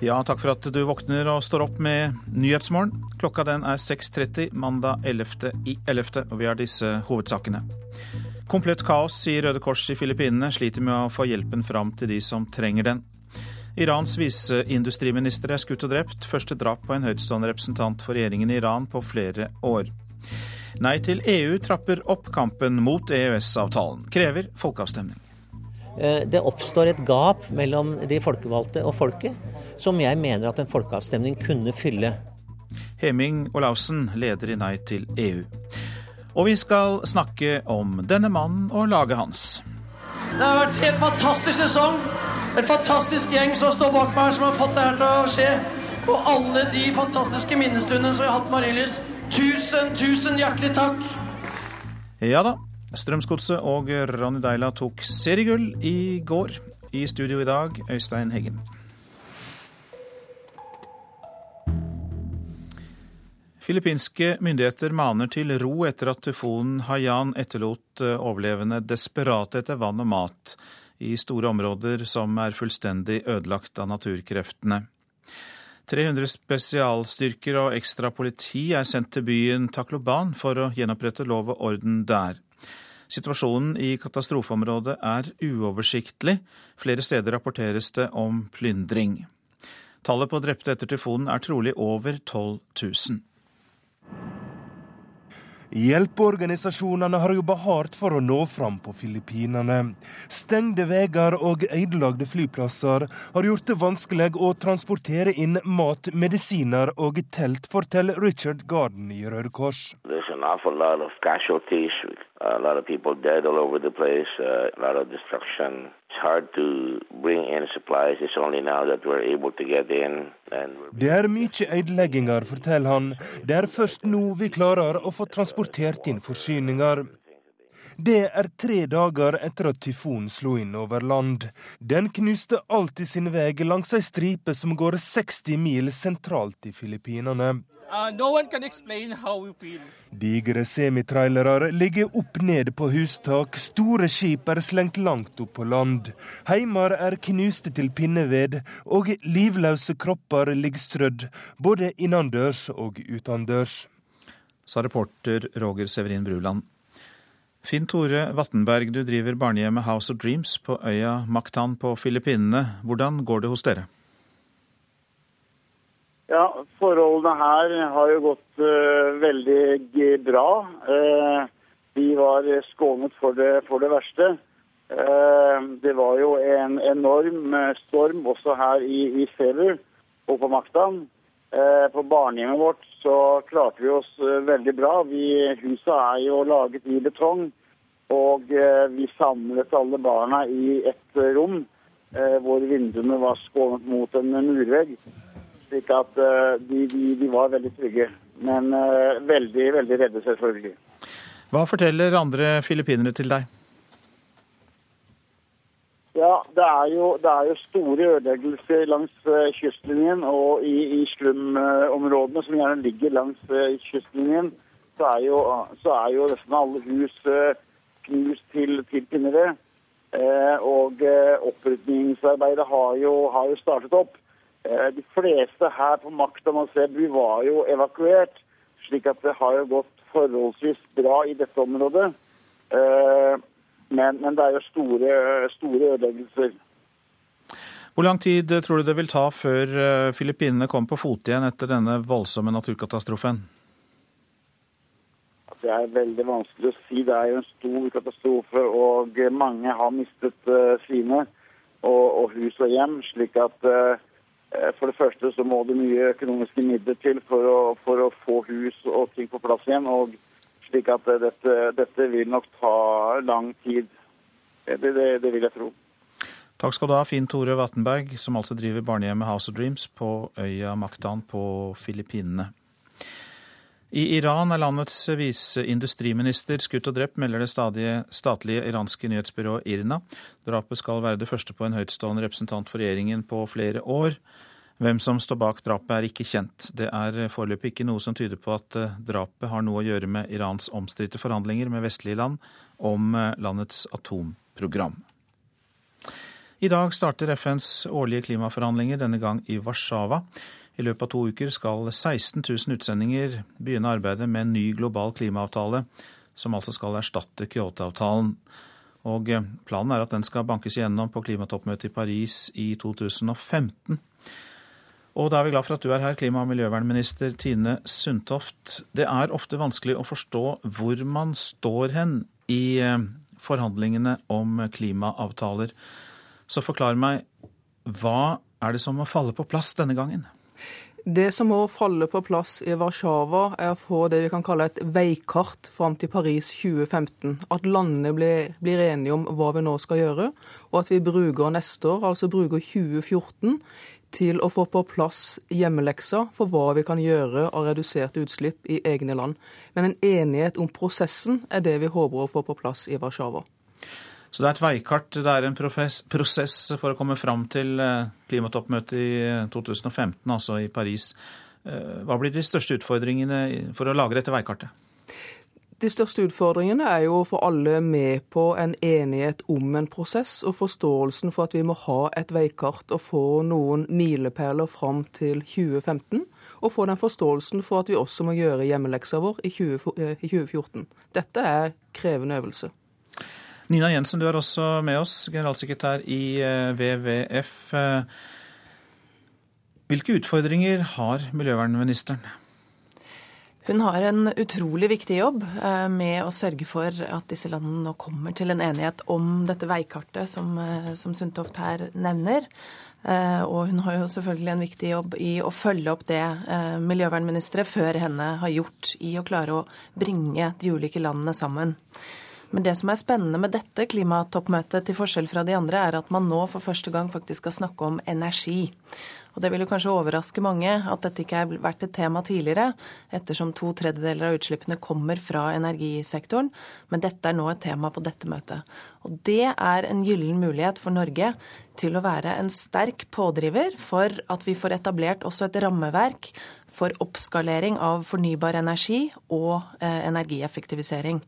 Ja, takk for at du våkner og står opp med Nyhetsmorgen. Klokka den er 6.30 mandag 11. i 11. og vi har disse hovedsakene. Komplett kaos i Røde Kors i Filippinene sliter med å få hjelpen fram til de som trenger den. Irans viseindustriminister er skutt og drept. Første drap på en høytstående representant for regjeringen i Iran på flere år. Nei til EU trapper opp kampen mot EØS-avtalen. Krever folkeavstemning. Eh, det oppstår et gap mellom de folkevalgte og folket som jeg mener at en folkeavstemning kunne fylle. Heming Olaussen, leder i Nei til EU. Og vi skal snakke om denne mannen og laget hans. Det har vært en helt fantastisk sesong. En fantastisk gjeng som står bak meg, som har fått det her til å skje. Og alle de fantastiske minnestundene som vi har hatt med Marienlyst. Tusen, tusen hjertelig takk. Ja da. Strømsgodset og Ronny Deila tok seriegull i går. I studio i dag, Øystein Heggen. Filippinske myndigheter maner til ro etter at tyfonen Haiyan etterlot eh, overlevende desperate etter vann og mat i store områder som er fullstendig ødelagt av naturkreftene. 300 spesialstyrker og ekstra politi er sendt til byen Takloban for å gjenopprette lov og orden der. Situasjonen i katastrofeområdet er uoversiktlig. Flere steder rapporteres det om plyndring. Tallet på drepte etter tyfonen er trolig over 12 000. Hjelpeorganisasjonene har jobba hardt for å nå fram på Filippinene. Stengte veier og ødelagte flyplasser har gjort det vanskelig å transportere inn mat, medisiner og telt, forteller Richard Garden i Røde Kors. place, Det er mye ødelegginger, forteller han. Det er først nå vi klarer å få transportert inn forsyninger. Det er tre dager etter at tyfonen slo inn over land. Den knuste alltid sin vei langs ei stripe som går 60 mil sentralt i Filippinene. Uh, no Digre semitrailere ligger opp ned på hustak, store skip er slengt langt opp på land. Heimer er knuste til pinneved, og livløse kropper ligger strødd, både innendørs og utendørs. Sa reporter Roger Severin Bruland. Finn Tore Vattenberg, du driver barnehjemmet House of Dreams på øya Maktan på Filippinene. Hvordan går det hos dere? Ja, Forholdene her har jo gått uh, veldig bra. Uh, vi var skånet for det, for det verste. Uh, det var jo en enorm storm også her i, i Sever og på Maktan. på barnehjemmet vårt så klarte vi oss veldig bra. Vi, huset er jo laget i betong. Og vi samlet alle barna i ett rom hvor vinduene var skånet mot en murvegg slik at uh, de, de, de, var veldig trygge. Men uh, veldig, veldig redde, selvfølgelig. Hva forteller andre filippinere til deg? Ja, det er jo, det er jo store ødeleggelser langs uh, kystlinjen og i, i slumområdene som gjerne ligger langs kystlinjen. Så er, jo, så er jo nesten alle hus knust til, til pinneved. og opprydningsarbeidet har jo, har jo startet opp. Eh, de fleste her på Makta man ser, var jo evakuert, slik at det har jo gått forholdsvis bra i dette området. Eh, men, men det er jo store, store ødeleggelser. Hvor lang tid tror du det vil ta før eh, Filippinene kommer på fote igjen etter denne voldsomme naturkatastrofen? Det er veldig vanskelig å si. Det er jo en stor katastrofe, og mange har mistet sine og, og hus og hjem. slik at Eh, for det første så må det mye økonomiske midler til for å, for å få hus og ting på plass igjen. og slik at eh, dette, dette vil nok ta lang tid. Det, det, det, vil jeg tro. Takk skal du ha, Finn Tore Vattenberg, som altså driver barnehjemmet House of Dreams på øya Mactan på Filippinene. I Iran er landets viseindustriminister skutt og drept, melder det statlige iranske nyhetsbyrået IRNA. Drapet skal være det første på en høytstående representant for regjeringen på flere år. Hvem som står bak drapet er ikke kjent. Det er foreløpig ikke noe som tyder på at eh, drapet har noe å gjøre med Irans omstridte forhandlinger med vestlige land om eh, landets atomprogram. I dag starter FNs årlige klimaforhandlinger, denne gang i Warszawa. I løpet av to uker skal 16 000 utsendinger begynne arbeidet med en ny global klimaavtale, som altså skal erstatte Kyoto-avtalen. Og eh, Planen er at den skal bankes gjennom på klimatoppmøtet i Paris i 2015. Og da er vi glad for at du er her, klima- og miljøvernminister Tine Sundtoft. Det er ofte vanskelig å forstå hvor man står hen i eh, forhandlingene om klimaavtaler. Så forklar meg, hva er det som må falle på plass denne gangen? Det som må falle på plass i Warszawa, er å få det vi kan kalle et veikart fram til Paris 2015. At landene blir, blir, enige om hva vi nå skal gjøre, og at vi bruker neste år, altså bruker 2014, til å få på plass hjemmelekser for hva vi kan gjøre av reduserte utslipp i egne land. Men en enighet om prosessen er det vi håper å få på plass i Warszawa. Så det er et veikart, det er en prosess for å komme fram til eh, klimatoppmøtet i 2015, eh, altså i Paris. Eh, hva blir de største utfordringene for å lage dette veikartet? De største utfordringene er jo å få alle med på en enighet om en prosess, og forståelsen for at vi må ha et veikart og få noen milepæler fram til 2015. Og få den forståelsen for at vi også må gjøre hjemmeleksa vår i 2014. Dette er krevende øvelse. Nina Jensen, du er også med oss, generalsekretær i eh, WWF. Eh, hvilke utfordringer har miljøvernministeren? Hun har en utrolig viktig jobb eh, med å sørge for at disse landene nå kommer til en enighet om dette veikartet som, som Sundtoft her nevner. Og hun har jo selvfølgelig en viktig jobb i å følge opp det miljøvernministre før henne har gjort i å klare å bringe de ulike landene sammen. Men det som er spennende med dette klimatoppmøtet, til forskjell fra de andre, er at man nå for første gang faktisk skal snakke om energi. Og Det vil jo kanskje overraske mange at dette ikke har vært et tema tidligere, ettersom to tredjedeler av utslippene kommer fra energisektoren. Men dette er nå et tema på dette møtet. Og Det er en gyllen mulighet for Norge til å være en sterk pådriver for at vi får etablert også et rammeverk for oppskalering av fornybar energi og eh, energieffektivisering.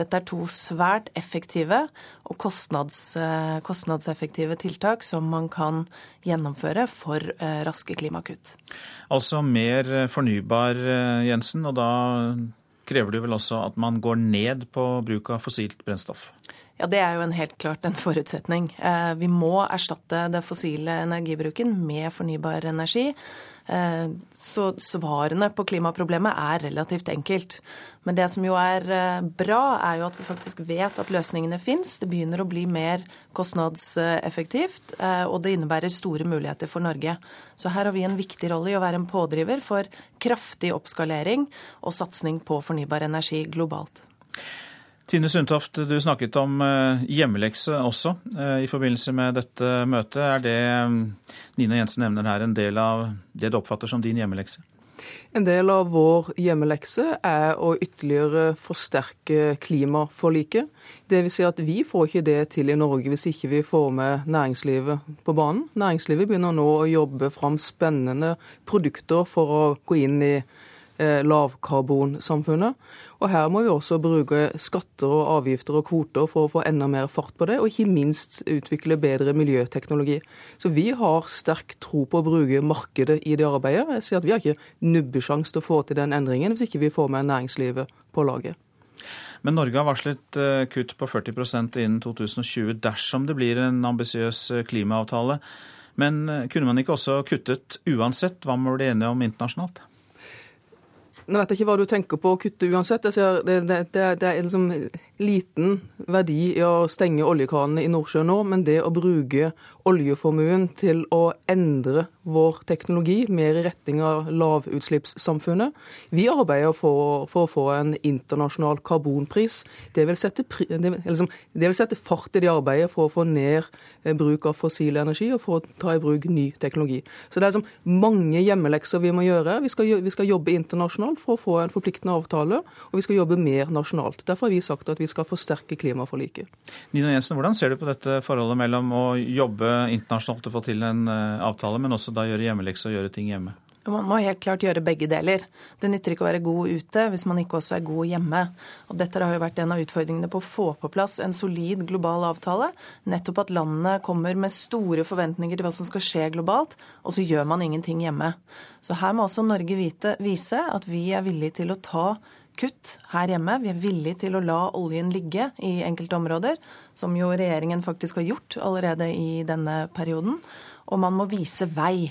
Dette er to svært effektive og kostnads, eh, kostnadseffektive tiltak som man kan gjennomføre for eh, raske klimakutt. Altså mer eh, fornybar, Jensen, og da krever det vel også at man går ned på bruk av fossilt brennstoff? Ja, Det er jo en helt klart en forutsetning. Vi må erstatte det fossile energibruken med fornybar energi. Eh, så svarene på klimaproblemet er relativt enkelt. Men det som jo er eh, bra, er jo at vi faktisk vet at løsningene fins. Det begynner å bli mer kostnadseffektivt, eh, og det innebærer store muligheter for Norge. Så her har vi en viktig rolle i å være en pådriver for kraftig oppskalering og satsing på fornybar energi globalt. Tine Sundtoft, du snakket om eh, hjemmelekse også eh, i forbindelse med dette møtet. Er det mm, Nina Jensen nevner her, en del av det du oppfatter som din hjemmelekse? En del av vår hjemmelekse er å ytterligere forsterke klimaforliket. Vil si at vi får ikke det til i Norge hvis ikke vi får med næringslivet på banen. Næringslivet begynner nå å jobbe fram spennende produkter for å gå inn i lavkarbonsamfunnet. Og her må vi også bruke skatter og avgifter og kvoter for å få enda mer fart på det, og ikke minst utvikle bedre miljøteknologi. Så vi har sterk tro på å bruke markedet i det arbeidet. Jeg sier at Vi har ikke nubbesjanse til å få til den endringen hvis ikke vi får med næringslivet på laget. Men Norge har varslet eh, kutt på 40% innen 2020 dersom det blir en ambisiøs eh, klimaavtale. Men kunne man ikke også kuttet uansett? Hva må vi bli enige om internasjonalt? Nå vet jeg ikke hva du tenker på å kutte uansett. Ser det, det, det, er liksom liten verdi i å stenge oljekranene i Nordsjøen nå, men det å bruke oljeformuen til å endre vår teknologi mer i retning av lavutslippssamfunnet Vi arbeider for, for, å få en internasjonal karbonpris. Det vil, sette, liksom, det vil sette fart i det arbeidet for å få ned eh, bruk av fossil energi og for å ta i bruk ny teknologi. Så det er liksom mange hjemmelekser vi må gjøre. Vi skal, vi skal jobbe internasjonalt for å få en forpliktende avtale, og vi skal jobbe mer nasjonalt. Derfor har vi sagt at vi skal forsterke klimaforliket. Nina Jensen, hvordan ser du på dette forholdet mellom å jobbe internasjonalt og få til en eh, avtale, men også da gjøre hjemmelekse og gjøre ting hjemme? Man må helt klart gjøre begge deler. Det nytter ikke å være god ute hvis man ikke også er god hjemme. Og dette har jo vært en av utfordringene på å få på plass en solid global avtale. Nettopp at landene kommer med store forventninger til hva som skal skje globalt, og så gjør man ingenting hjemme. Så her må også Norge vite, vise at vi er villige til å ta kutt her hjemme. Vi er villige til å la oljen ligge i enkelte områder, som jo regjeringen faktisk har gjort allerede i denne perioden. Og man må vise vei.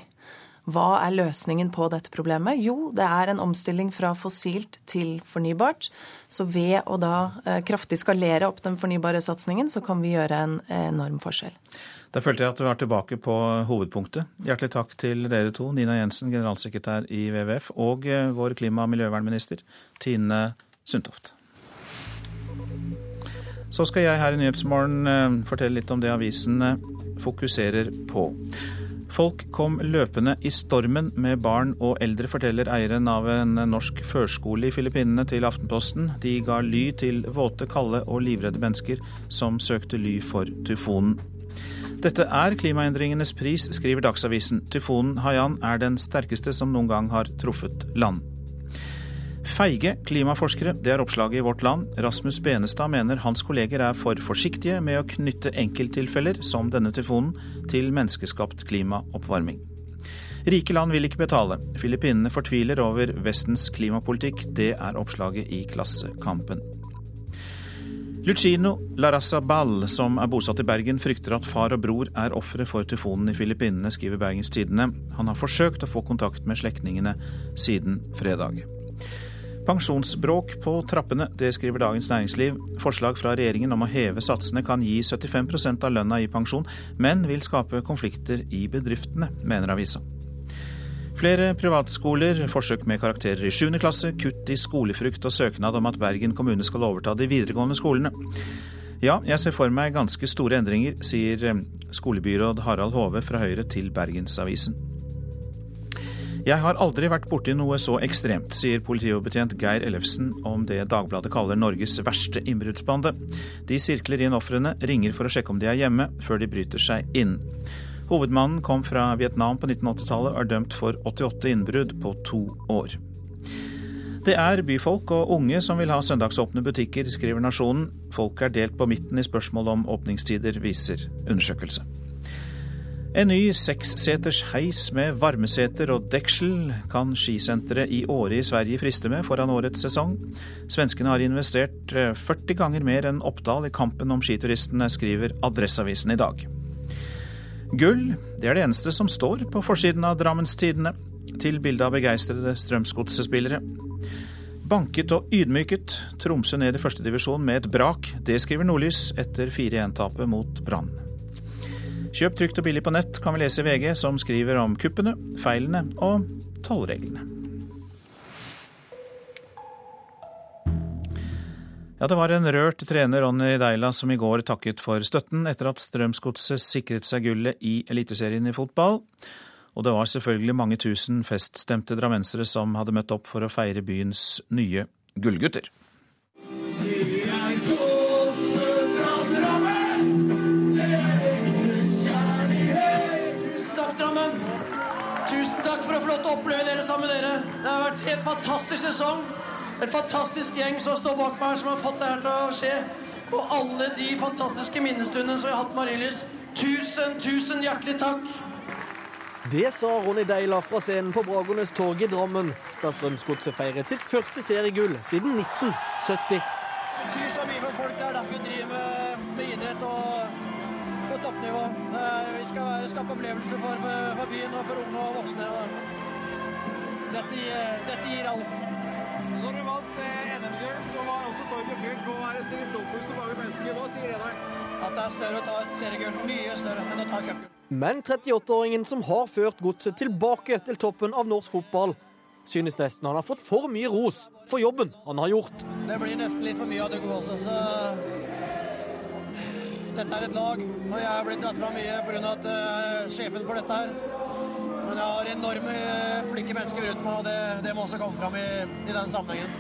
Hva er løsningen på dette problemet? Jo, det er en omstilling fra fossilt til fornybart. Så ved å da eh, kraftig skalere opp den fornybare satsingen, så kan vi gjøre en enorm forskjell. Da følte jeg at vi var tilbake på hovedpunktet. Hjertelig takk til dere to, Nina Jensen, generalsekretær i WWF, og eh, vår klima- og miljøvernminister Tine Sundtoft. Så skal jeg her i Nyhetsmorgen eh, fortelle litt om det avisene fokuserer på. Folk kom løpende i stormen med barn og eldre, forteller eieren av en norsk førskole i Filippinene til Aftenposten. De ga ly til våte, kalde og livredde mennesker som søkte ly for tyfonen. Dette er klimaendringenes pris, skriver Dagsavisen. Tyfonen Haiyan er den sterkeste som noen gang har truffet land. Feige klimaforskere, det er oppslaget i Vårt Land. Rasmus Benestad mener hans kolleger er for forsiktige med å knytte enkelttilfeller, som denne tyfonen, til menneskeskapt klimaoppvarming. Rike land vil ikke betale. Filippinene fortviler over Vestens klimapolitikk. Det er oppslaget i Klassekampen. Lucino Larazabal, som er bosatt i Bergen, frykter at far og bror er ofre for tyfonen i Filippinene, skriver Bergens Tidende. Han har forsøkt å få kontakt med slektningene siden fredag. Pensjonsbråk på trappene, det skriver Dagens Næringsliv. Forslag fra regjeringen om å heve satsene kan gi 75% av lønna i pensjon, men vil skape konflikter i bedriftene, mener avisa. Flere privatskoler, forsøk med karakterer i 7. klasse, kutt i skolefrukt og søknad om at Bergen kommune skal overta de videregående skolene. Ja, jeg ser for meg ganske store endringer, sier skolebyråd Harald Hove fra Høyre til Bergensavisen. Jeg har aldri vært borti noe så ekstremt, sier politioverbetjent Geir Ellefsen om det Dagbladet kaller Norges verste innbruddsbande. De sirkler inn ofrene, ringer for å sjekke om de er hjemme, før de bryter seg inn. Hovedmannen kom fra Vietnam på 1980-tallet og er dømt for 88 innbrudd på to år. Det er byfolk og unge som vil ha søndagsåpne butikker, skriver Nasjonen. Folk er delt på midten i spørsmål om åpningstider, viser undersøkelse. En ny seksseters heis med varmeseter og deksel kan skisenteret i Åre i Sverige friste med foran årets sesong. Svenskene har investert 40 eh, ganger mer enn Oppdal i kampen om skituristene, skriver Adresseavisen i dag. Gull, det er det eneste som står på forsiden av Drammens Tidende, til bilde av begeistrede Strømsgodset-spillere. Banket og ydmyket, Tromsø ned i førstedivisjon med et brak. Det skriver Nordlys etter 4-1-tapet mot Brann. Kjøp trygt og billig på nett kan vi lese i VG, som skriver om kuppene, feilene og tollreglene. Ja, det var en rørt trener Ronny Deila som i går takket for støtten etter at Strømsgodset sikret seg gullet i Eliteserien i fotball. Og det var selvfølgelig mange tusen feststemte drammensere som hadde møtt opp for å feire byens nye gullgutter. Fantastisk sesong. En fantastisk gjeng som står bak meg som har fått det her til å skje. Og alle de fantastiske minnestundene som vi har hatt med Marienlyst. Tusen, tusen hjertelig takk. Det sa Ronny Deila fra scenen på Bragernes torg i Drammen da Strømsgodset feiret sitt første seriegull siden 1970. Det betyr så mye for folk. Det er derfor vi driver med, med idrett og på toppnivå. Vi skal skape opplevelser for, for, for, byen og for unge og voksne. Dette, dette gir alt. Når du vant eh, NM-gull, så var også torget fylt. Nå er det stilt dobbelt så mange mennesker. Hva sier det deg? At det er større å ta et seriegull. Mye større enn å ta cupgull. Men 38-åringen som har ført godset tilbake til toppen av norsk fotball, synes nesten han har fått for mye ros for jobben han har gjort. Det blir nesten litt for mye av det gode også, så dette er et lag, og jeg er blitt dratt fram mye pga. at uh, sjefen for dette her men jeg har enorme flinke mennesker rundt meg, og det, det, må også komme fram i, i den sammenhengen.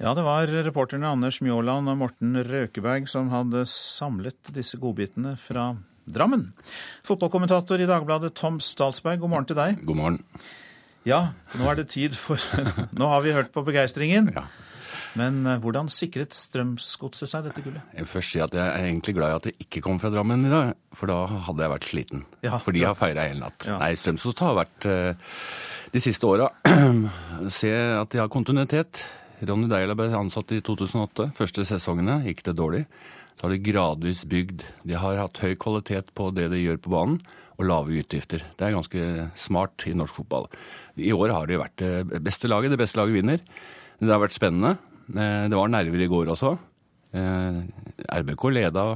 Ja, det var reporterne Anders Mjåland og Morten Røkeberg som hadde samlet disse godbitene fra Drammen. Fotballkommentator i Dagbladet Tom Statsberg, god morgen til deg. God morgen. Ja, nå er det tid for Nå har vi hørt på begeistringen. Ja. Men eh, hvordan sikret Strømsgodset seg dette gullet? Jeg vil først si at jeg er egentlig glad i at jeg ikke kom fra Drammen i dag, for da hadde jeg vært sliten. Ja, for de har feira hele natt. Ja. Nei, Strømsgodset har vært eh, de siste åra Se at de har kontinuitet. Ronny Deila ble ansatt i 2008. Første sesongene gikk det dårlig. Så har de gradvis bygd. De har hatt høy kvalitet på det de gjør på banen, og lave utgifter. Det er ganske smart i norsk fotball. I år har de vært det beste laget. Det beste laget vinner. Det har vært spennende. Eh, det var nerver i går også. Eh, RBK leda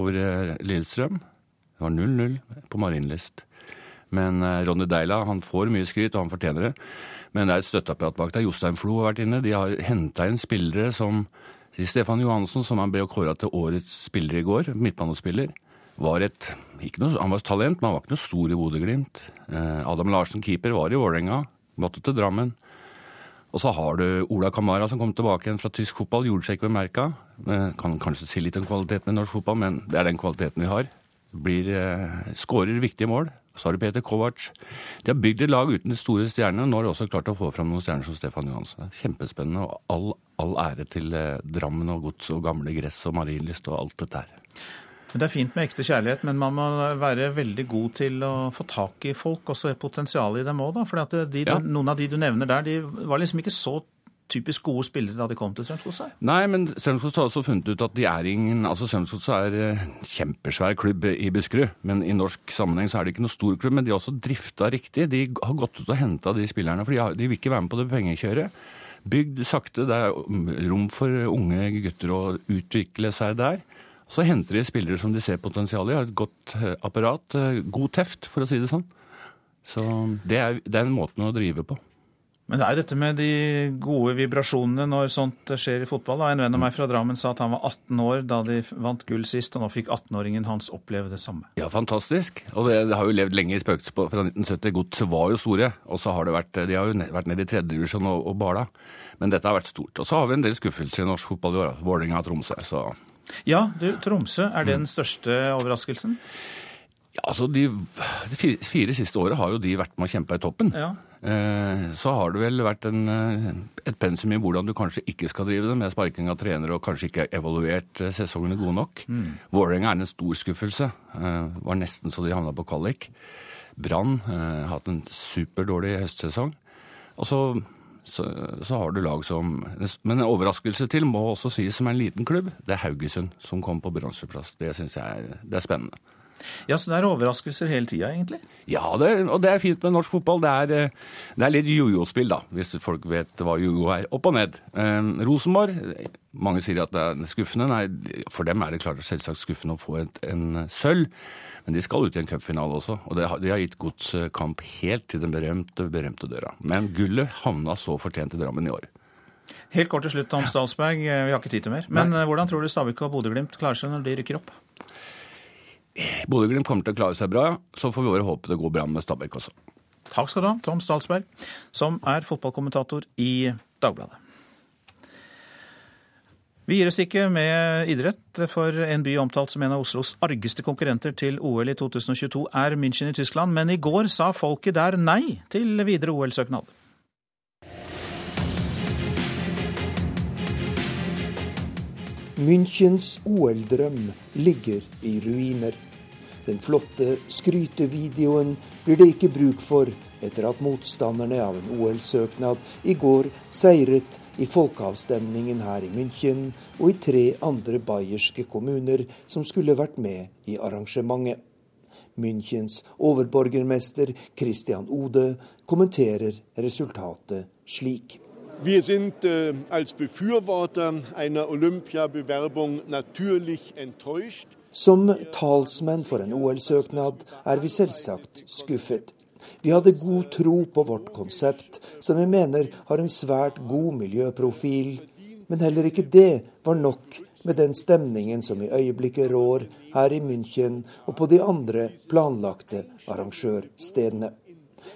over eh, Lillestrøm. Det var 0-0 på Marienlyst. Men Ronny Deila han får mye skryt, og han fortjener det. Men det er et støtteapparat bak der. Jostein Flo har vært inne. De har henta inn spillere som Stefan Johansen, som han ble kåra til årets spiller i går, midtbanespiller, var et noe, Han var et talent, men han var ikke noe stor i Bodø-Glimt. Adam Larsen, keeper, var i Vålerenga. Måtte til Drammen. Og så har du Ola Kamara som kom tilbake igjen fra tysk fotball. Gjorde seg ikke bemerka. Kan kanskje si litt om kvaliteten i norsk fotball, men det er den kvaliteten vi har. Blir, eh, skårer viktige mål. Så har du Peter Kovac. De har bygd et lag uten de store stjernene. Nå har de også klart å få fram noen stjerner som Stefan Johansen. Kjempespennende. Og all, all ære til eh, Drammen og Gods og Gamle Gress og Marienlyst og alt dette her. Det er fint med ekte kjærlighet, men man må være veldig god til å få tak i folk, og se potensialet i dem òg, da. For de, ja. noen av de du nevner der, de var liksom ikke så typisk gode spillere da de kom til Strømsgodset? Nei, men Strømsgodset har også funnet ut at de er ingen Altså Strømsgodset er eh, kjempesvær klubb i Buskerud, men i norsk sammenheng så er det ikke noe stor klubb. Men de har også drifta riktig. De har gått ut og henta de spillerne, for de, har, de vil ikke være med på det pengekjøret. Bygd sakte. Det er rom for unge gutter å utvikle seg der. Så henter de spillere som de ser potensial i, har et godt eh, apparat. Eh, god teft, for å si det sånn. Så det er, den måten en måte å drive på. Men det er jo dette med de gode vibrasjonene når sånt skjer i fotball. En venn av meg fra Drammen sa at han var 18 år da de vant gull sist, og nå fikk 18-åringen hans oppleve det samme. Ja, fantastisk. Og det, det har jo levd lenge i spøkelset fra 1970. Godset var jo store, og så har det vært, de har jo vært nede i tredjedivisjon og, og bala. Men dette har vært stort. Og så har vi en del skuffelser i norsk fotball i år. Vålerenga og Tromsø. så... Ja, du, Tromsø, er det den største overraskelsen? Ja, altså De, de fire, siste åra har jo de vært med å kjempe i toppen. Ja. Eh, så har det vel vært en, eh, et pensum i hvordan du kanskje ikke skal drive det, med sparking av trenere og kanskje ikke evaluert eh, sesongene gode nok. Mm. Vålerenga er en stor skuffelse. Var nesten så de havna på kvalik. Brann har hatt en superdårlig høstsesong. Og så så, så, har du lag som Men en overraskelse til må også sies som er en liten klubb. Det er Haugesund som kom på bronseplass. Det syns jeg er, det er spennende. Ja, Så det er overraskelser hele tida, egentlig? Ja, det, og det er fint med norsk fotball. Det er, eh, det er litt jojo-spill, da, hvis folk vet hva jojo er. Opp og ned. Eh, Rosenborg, mange sier at det er skuffende. Nei, for dem er det klart selvsagt skuffende å få et, en sølv. Men de skal ut i en cupfinale også, og det, de har gitt godskamp helt til den berømte, berømte døra. Men gullet havna så fortjent i Drammen i år. Helt kort til slutt om Statsberg, vi har ikke tid til mer. Men Nei. Eh, hvordan tror du Stabæk og Bodø-Glimt klarer seg når de rykker opp? Bodø-Glimt kommer til å klare seg bra, så får vi bare håpe det går bra med Stabæk også. Takk skal du ha, Tom Statsberg, som er fotballkommentator i Dagbladet. Vi gir oss ikke med idrett, for en by omtalt som en av Oslos argeste konkurrenter til OL i 2022 er München i Tyskland, men i går sa folket der nei til videre OL-søknad. Münchens OL-drøm ligger i ruiner. Den flotte skrytevideoen blir det ikke bruk for etter at motstanderne av en OL-søknad i går seiret i folkeavstemningen her i München og i tre andre bayerske kommuner som skulle vært med i arrangementet. Münchens overborgermester Christian Ode kommenterer resultatet slik. Wir sind äh, als Befürworter einer. Som talsmenn for en OL-søknad er vi selvsagt skuffet. Vi hadde god tro på vårt konsept, som vi mener har en svært god miljøprofil. Men heller ikke det var nok med den stemningen som i øyeblikket rår her i München og på de andre planlagte arrangørstedene.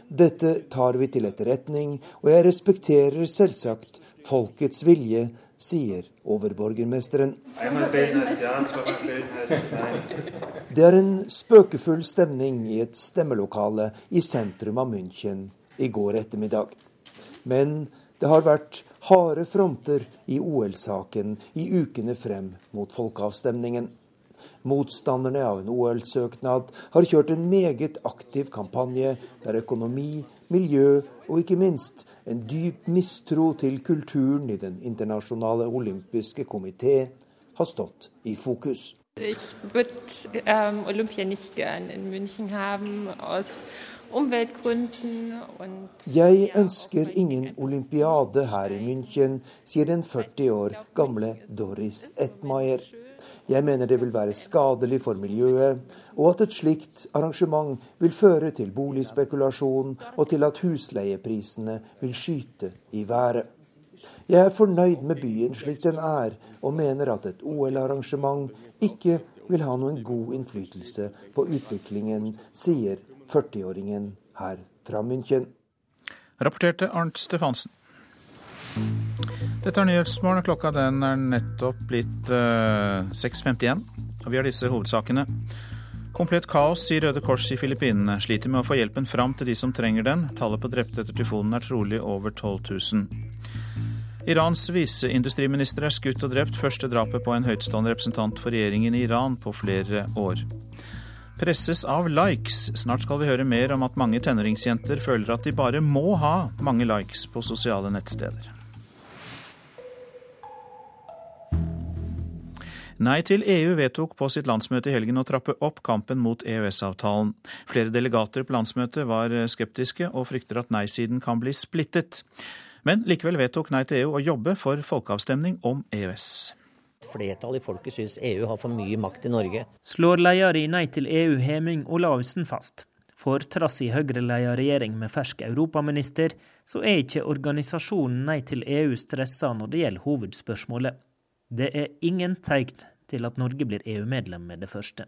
Dette tar vi til etterretning, og jeg respekterer selvsagt folkets vilje, sier overborgermesteren. Det er en spøkefull stemning i et stemmelokale i sentrum av München i går ettermiddag. Men det har vært harde fronter i OL-saken i ukene frem mot folkeavstemningen. Motstanderne av en OL-søknad har kjørt en meget aktiv kampanje der økonomi, miljø og ikke minst en dyp mistro til kulturen i Den internasjonale olympiske komité har stått i fokus. Ich würde ähm, Olympia nicht gern in München haben aus Umweltgründen und Jeg ønsker ingen olympiade her i München, sier den 40 år gamle Doris Etmaier. Jeg mener det vil være skadelig for miljøet, og at et slikt arrangement vil føre til boligspekulasjon og til at husleieprisene vil skyte i været. Jeg er fornøyd med byen slik den er, og mener at et OL-arrangement ikke vil ha noen god innflytelse på utviklingen, sier 40-åringen her fra München. Rapporterte Arnt Stefansen. Dette er Nyhetsmorgen. Klokka den er nettopp blitt uh, 6.51. Og vi har disse hovedsakene. Komplett kaos i Røde Kors i Filippinene. Sliter med å få hjelpen fram til de som trenger den. Tallet på drepte etter tyfonen er trolig over 12 000. Irans viseindustriminister er skutt og drept. Første drapet på en høytstående representant for regjeringen i Iran på flere år. Presses av likes. Snart skal vi høre mer om at mange tenåringsjenter føler at de bare må ha mange likes på sosiale nettsteder. Nei til EU vedtok på sitt landsmøte i helgen å trappe opp kampen mot EØS-avtalen. Flere delegater på landsmøtet var skeptiske og frykter at nei-siden kan bli splittet. Men likevel vedtok Nei til EU å jobbe for folkeavstemning om EØS. Flertallet i folket syns EU har for mye makt i Norge. Slår leder i Nei til EU Heming Olaussen fast. For trass i Høyre-ledet regjering med fersk europaminister, så er ikke organisasjonen Nei til EU stressa når det gjelder hovedspørsmålet. Det er ingen tegn til at Norge blir EU-medlem med det første.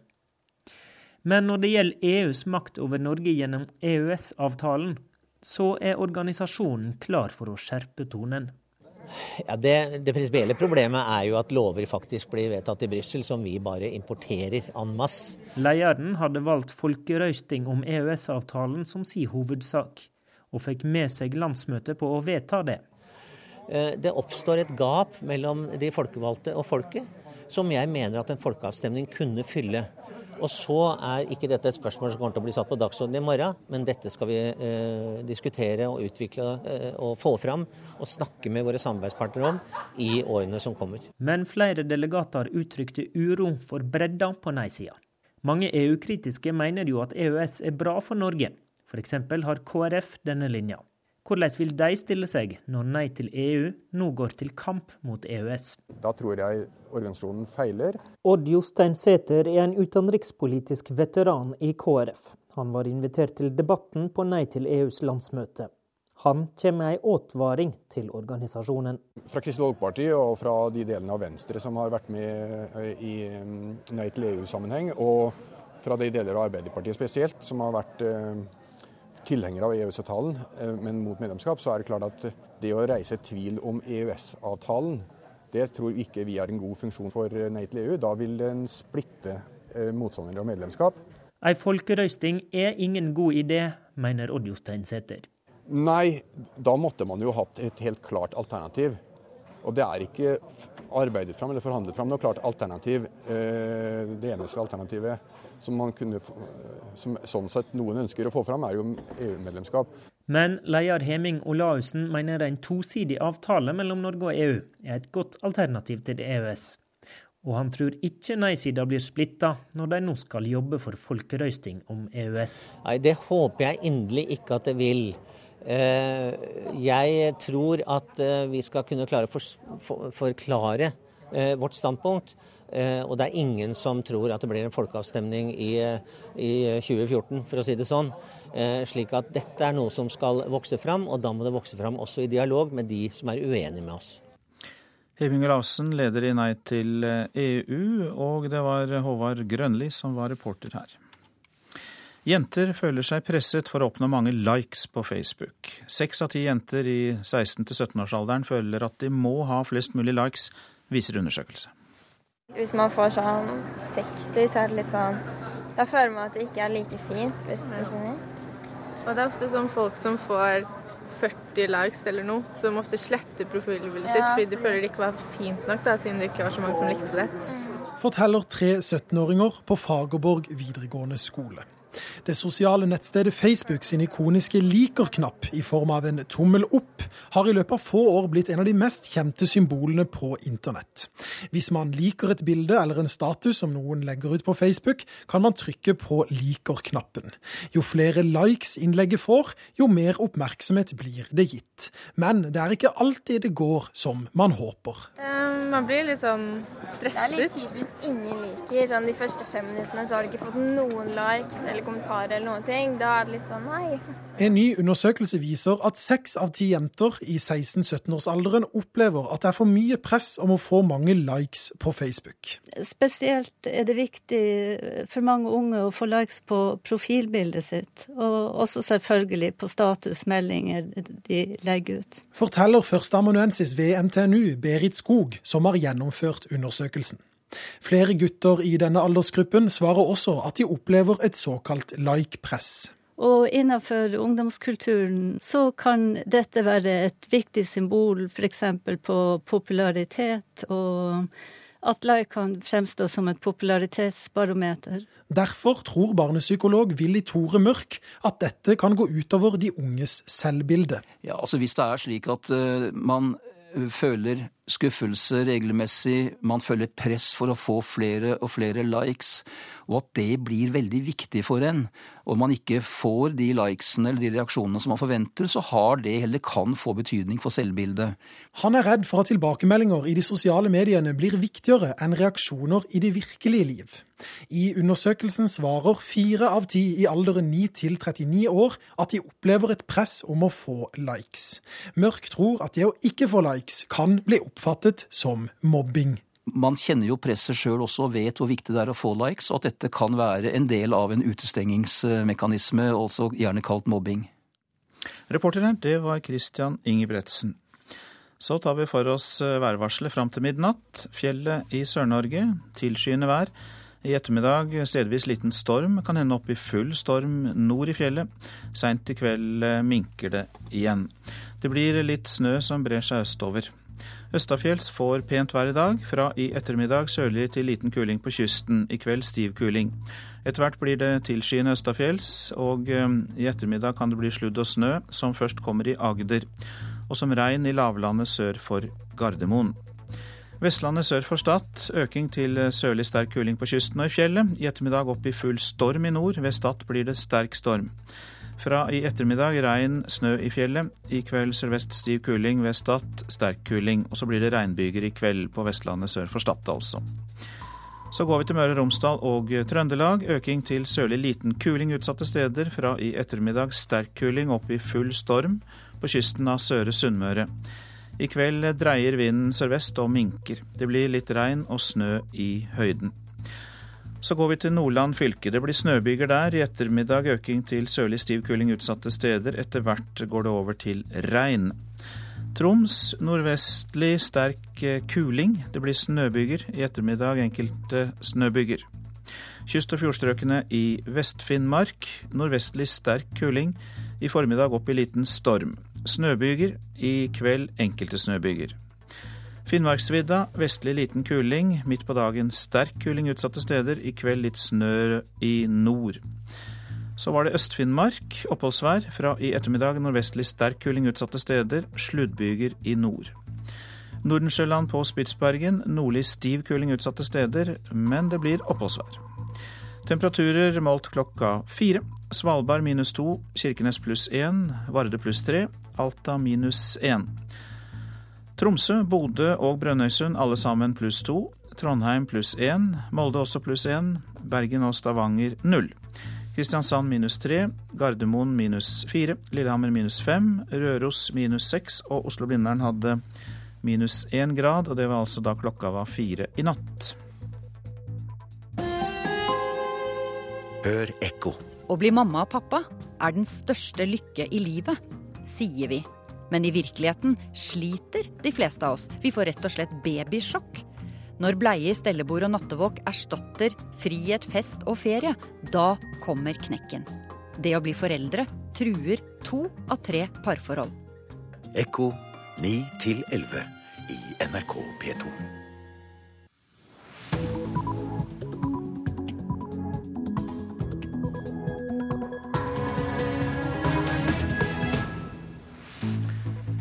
Men når det gjelder EUs makt over Norge gjennom EØS-avtalen, så er organisasjonen klar for å skjerpe tonen. Ja, det, det prinsipielle problemet er jo at lover faktisk blir vedtatt i Brussel som vi bare importerer en masse. Lederen hadde valgt folkerøysting om EØS-avtalen som sin hovedsak, og fikk med seg landsmøtet på å vedta det. Eh, det oppstår et gap mellom de folkevalgte og folket, som jeg mener at en folkeavstemning kunne fylle. Og så er ikke dette et spørsmål som kommer til å bli satt på dagsordenen i morgen, men dette skal vi eh, diskutere og utvikle eh, og få fram og snakke med våre samarbeidspartnere om i årene som kommer. Men flere delegater uttrykte uro for bredda på nei-sida. Mange EU-kritiske mener jo at EØS er bra for Norge. F.eks. har KrF denne linja. Hvordan vil de stille seg når Nei til EU nå går til kamp mot EØS? Da tror jeg organisasjonen feiler. Odd Jostein Sæther er en utenrikspolitisk veteran i KrF. Han var invitert til debatten på Nei til EUs landsmøte. Han kommer med en advaring til organisasjonen. Fra Kristelig Folkeparti og fra de delene av Venstre som har vært med eh, i mm, Nei til EU-sammenheng, og fra de deler av Arbeiderpartiet spesielt, som har vært eh, tilhenger av EØS-avtalen, eh, men mot medlemskap, så er det klart at det å reise tvil om EØS-avtalen, det tror vi ikke vi har en god funksjon for eh, Nei til EU. Da vil den splitte eh, motstandere av medlemskap. Ei folkerøysting er ingen god idé, mener Odd Jostein Sæther. Nei, da måtte man jo hatt et helt klart alternativ. Og det er ikke arbeidet fram eller forhandlet fram noe klart alternativ. Det eneste alternativet som, man kunne, som sånn sett noen ønsker å få fram, er jo EU-medlemskap. Men leder Heming Olaussen mener en tosidig avtale mellom Norge og EU er et godt alternativ til EØS. Og han tror ikke nei-sida blir splitta når de nå skal jobbe for folkerøysting om EØS. Nei, Det håper jeg inderlig ikke at det vil. Eh, jeg tror at eh, vi skal kunne klare å forklare eh, vårt standpunkt. Eh, og det er ingen som tror at det blir en folkeavstemning i, i 2014, for å si det sånn. Eh, slik at dette er noe som skal vokse fram, og da må det vokse fram også i dialog med de som er uenige med oss. Heving Larsen, leder i Nei til EU, og det var Håvard Grønli som var reporter her. Jenter føler seg presset for å oppnå mange likes på Facebook. Seks av ti jenter i 16-17-årsalderen føler at de må ha flest mulig likes, viser undersøkelse. Hvis man får sånn 60, så er det litt sånn Da føler man at det ikke er like fint, hvis du skjønner. Og det er ofte sånn folk som får 40 likes eller noe, som ofte sletter profilbildet sitt fordi de føler det ikke var fint nok, da, siden det ikke var så mange som likte det. Forteller tre 17-åringer på Fagerborg videregående skole. Det sosiale nettstedet Facebook sin ikoniske liker-knapp i form av en tommel opp har i løpet av få år blitt en av de mest kjente symbolene på internett. Hvis man liker et bilde eller en status som noen legger ut på Facebook, kan man trykke på liker-knappen. Jo flere likes innlegget får, jo mer oppmerksomhet blir det gitt. Men det er ikke alltid det går som man håper. Um, man blir litt sånn stresset. Det er litt kjipt hvis ingen liker. Sånn, de første fem minuttene så har du ikke fått noen likes eller kommentarer eller noen ting. Da er det litt sånn nei. En ny undersøkelse viser at seks av ti jenter i 16-17-årsalderen opplever at det er for mye press om å få mange likes på Facebook. Spesielt er det viktig for mange unge å få likes på profilbildet sitt, og også selvfølgelig på statusmeldinger de legger ut. Forteller førsteamanuensis ved MTNU Berit Skog, som har gjennomført undersøkelsen. Flere gutter i denne aldersgruppen svarer også at de opplever et såkalt like-press. Og innenfor ungdomskulturen så kan dette være et viktig symbol f.eks. på popularitet, og at like kan fremstå som et popularitetsbarometer. Derfor tror barnepsykolog Willy Tore Mørk at dette kan gå utover de unges selvbilde. Ja, altså Hvis det er slik at uh, man føler skuffelse regelmessig, man føler press for å få flere og flere likes, og at det blir veldig viktig for en, Om man ikke får de likesene eller de reaksjonene som man forventer, så har det eller kan få betydning for selvbildet. Han er redd for at tilbakemeldinger i de sosiale mediene blir viktigere enn reaksjoner i det virkelige liv. I undersøkelsen svarer fire av ti i alderen 9 til 39 år at de opplever et press om å få likes. Mørk tror at det å ikke få likes kan bli oppfattet som mobbing man kjenner jo presset sjøl også og vet hvor viktig det er å få likes, og at dette kan være en del av en utestengingsmekanisme, også gjerne kalt mobbing. Reporter her, det var Christian Ingebretsen. Så tar vi for oss værvarselet fram til midnatt. Fjellet i Sør-Norge, tilskyende vær. I ettermiddag stedvis liten storm, kan hende opp i full storm nord i fjellet. Seint i kveld minker det igjen. Det blir litt snø som brer seg østover. Østafjells får pent vær i dag. Fra i ettermiddag sørlig til liten kuling på kysten. I kveld stiv kuling. Etter hvert blir det tilskyende østafjells, og eh, i ettermiddag kan det bli sludd og snø, som først kommer i Agder. Og som regn i lavlandet sør for Gardermoen. Vestlandet sør for Stad øking til sørlig sterk kuling på kysten og i fjellet. I ettermiddag opp i full storm i nord. Ved Stad blir det sterk storm. Fra i ettermiddag regn, snø i fjellet. I kveld sørvest stiv kuling, ved Stad sterk kuling. Og så blir det regnbyger i kveld på Vestlandet sør for Stad, altså. Så går vi til Møre og Romsdal og Trøndelag. Øking til sørlig liten kuling utsatte steder. Fra i ettermiddag sterk kuling opp i full storm på kysten av Søre Sunnmøre. I kveld dreier vinden sørvest og minker. Det blir litt regn og snø i høyden. Så går vi til Nordland fylke. Det blir snøbyger der. I ettermiddag øking til sørlig stiv kuling utsatte steder. Etter hvert går det over til regn. Troms nordvestlig sterk eh, kuling. Det blir snøbyger. I ettermiddag enkelte snøbyger. Kyst- og fjordstrøkene i Vest-Finnmark nordvestlig sterk kuling. I formiddag opp i liten storm. Snøbyger. I kveld enkelte snøbyger. Finnmarksvidda vestlig liten kuling. Midt på dagen sterk kuling utsatte steder. I kveld litt snø i nord. Så var det Øst-Finnmark, oppholdsvær. Fra i ettermiddag nordvestlig sterk kuling utsatte steder. Sluddbyger i nord. Nordensjøland på Spitsbergen nordlig stiv kuling utsatte steder, men det blir oppholdsvær. Temperaturer målt klokka fire. Svalbard minus to, Kirkenes pluss én, Varde pluss tre, Alta minus én. Tromsø, Bodø og Brønnøysund alle sammen pluss to. Trondheim pluss én. Molde også pluss én. Bergen og Stavanger null. Kristiansand minus tre. Gardermoen minus fire. Lillehammer minus fem. Røros minus seks. Og Oslo-Blindern hadde minus én grad, og det var altså da klokka var fire i natt. Hør ekko. Å bli mamma og pappa er den største lykke i livet, sier vi. Men i virkeligheten sliter de fleste av oss. Vi får rett og slett babysjokk. Når bleie, stellebord og nattevåk erstatter frihet, fest og ferie, da kommer knekken. Det å bli foreldre truer to av tre parforhold. Ekko 9 11 i NRK P2.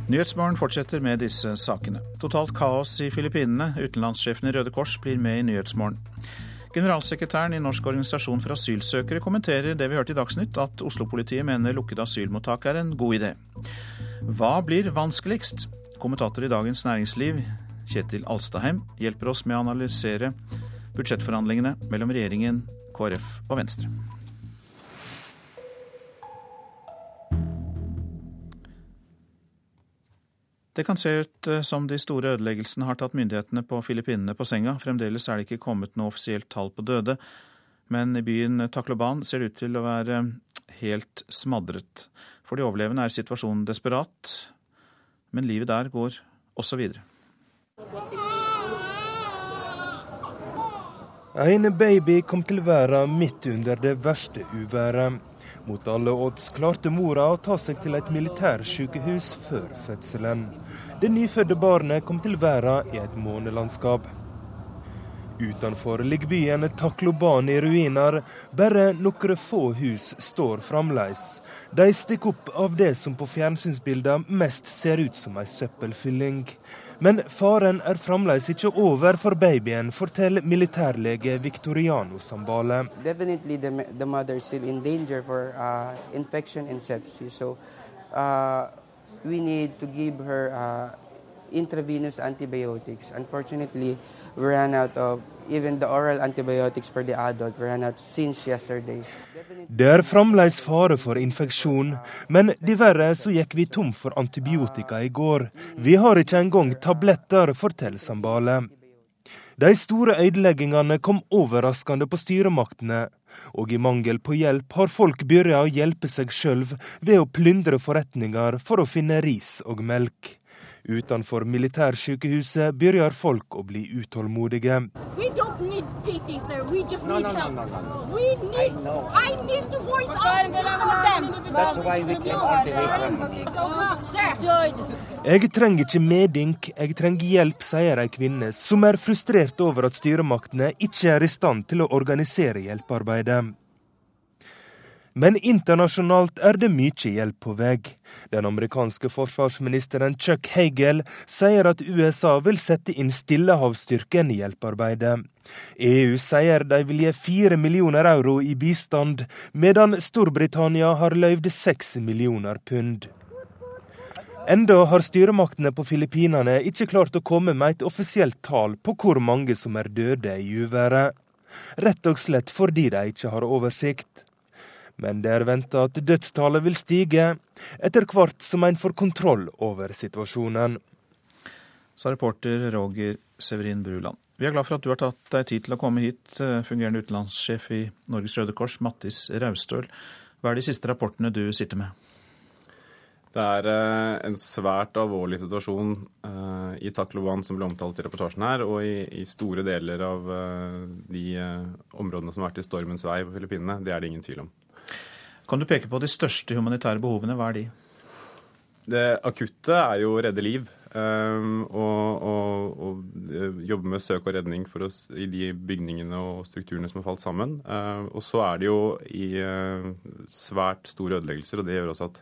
Nyhetsmorgen fortsetter med disse sakene. Totalt kaos i Filippinene. Utenlandssjefen i Røde Kors blir med i Nyhetsmorgen. Generalsekretæren i Norsk organisasjon for asylsøkere kommenterer det vi hørte i Dagsnytt, at Oslo-politiet mener lukkede asylmottak er en god idé. Hva blir vanskeligst? Kommentator i Dagens Næringsliv, Kjetil Alstaheim, hjelper oss med å analysere budsjettforhandlingene mellom regjeringen, KrF og Venstre. Det kan se ut eh, som de store ødeleggelsene har tatt myndighetene på Filippinene på senga. Fremdeles er det ikke kommet noe offisielt tall på døde, men i byen Tacloban ser det ut til å være helt smadret. For de overlevende er situasjonen desperat, men livet der går også videre. En baby kom til verden midt under det verste uværet. Mot alle odds klarte mora å ta seg til et militærsykehus før fødselen. Det nyfødte barnet kom til verden i et månelandskap. Utenfor ligger byen Takloban i ruiner. Bare noen få hus står fremdeles. De stikker opp av det som på fjernsynsbildene mest ser ut som ei søppelfylling. Men faren er fremdeles ikke over for babyen, forteller militærlege Victoriano Sambale. Definitely the, the mother still in danger for uh, infection and sepsis. So uh, we need to give her uh, intravenous antibiotics. Unfortunately, ran out of even the oral antibiotics for the adult. Ran out since yesterday. Det er fremdeles fare for infeksjon, men diverre så gikk vi tom for antibiotika i går. Vi har ikke engang tabletter, forteller Sambale. De store ødeleggingene kom overraskende på styremaktene, og i mangel på hjelp har folk begynt å hjelpe seg sjøl ved å plyndre forretninger for å finne ris og melk. Utenfor militærsykehuset begynner folk å bli utålmodige. Jeg trenger ikke medynk, jeg trenger hjelp, sier ei kvinne som er frustrert over at styremaktene ikke er i stand til å organisere hjelpearbeidet. Men internasjonalt er det mye hjelp på vei. Den amerikanske forsvarsministeren Chuck Hagel sier at USA vil sette inn Stillehavsstyrken i hjelpearbeidet. EU sier de vil gi fire millioner euro i bistand, medan Storbritannia har løyvd seks millioner pund. Enda har styremaktene på Filippinene ikke klart å komme med et offisielt tall på hvor mange som er døde i uværet. Rett og slett fordi de ikke har oversikt men det er venta at dødstallet vil stige etter hvert som en får kontroll over situasjonen. Sa reporter Roger Severin Bruland. Vi er glad for at du har tatt deg tid til å komme hit, eh, fungerende utenlandssjef i Norges Røde Kors, Mattis Raustøl. Hva er de siste rapportene du sitter med? Det er eh, en svært alvorlig situasjon eh, i Takloban som ble omtalt i reportasjen her, og i, store deler av de områdene som har vært i stormens vei på Filippinene. Det er det ingen tvil om. Kan du peke på de største humanitære behovene? Hva er de? Det akutte er jo å redde liv. Um, og, og, og, eh, jobbe med søk og redning oss, i de bygningene og strukturene som har falt sammen. Uh, og så er det jo i uh, svært store ødeleggelser, og det gjør også at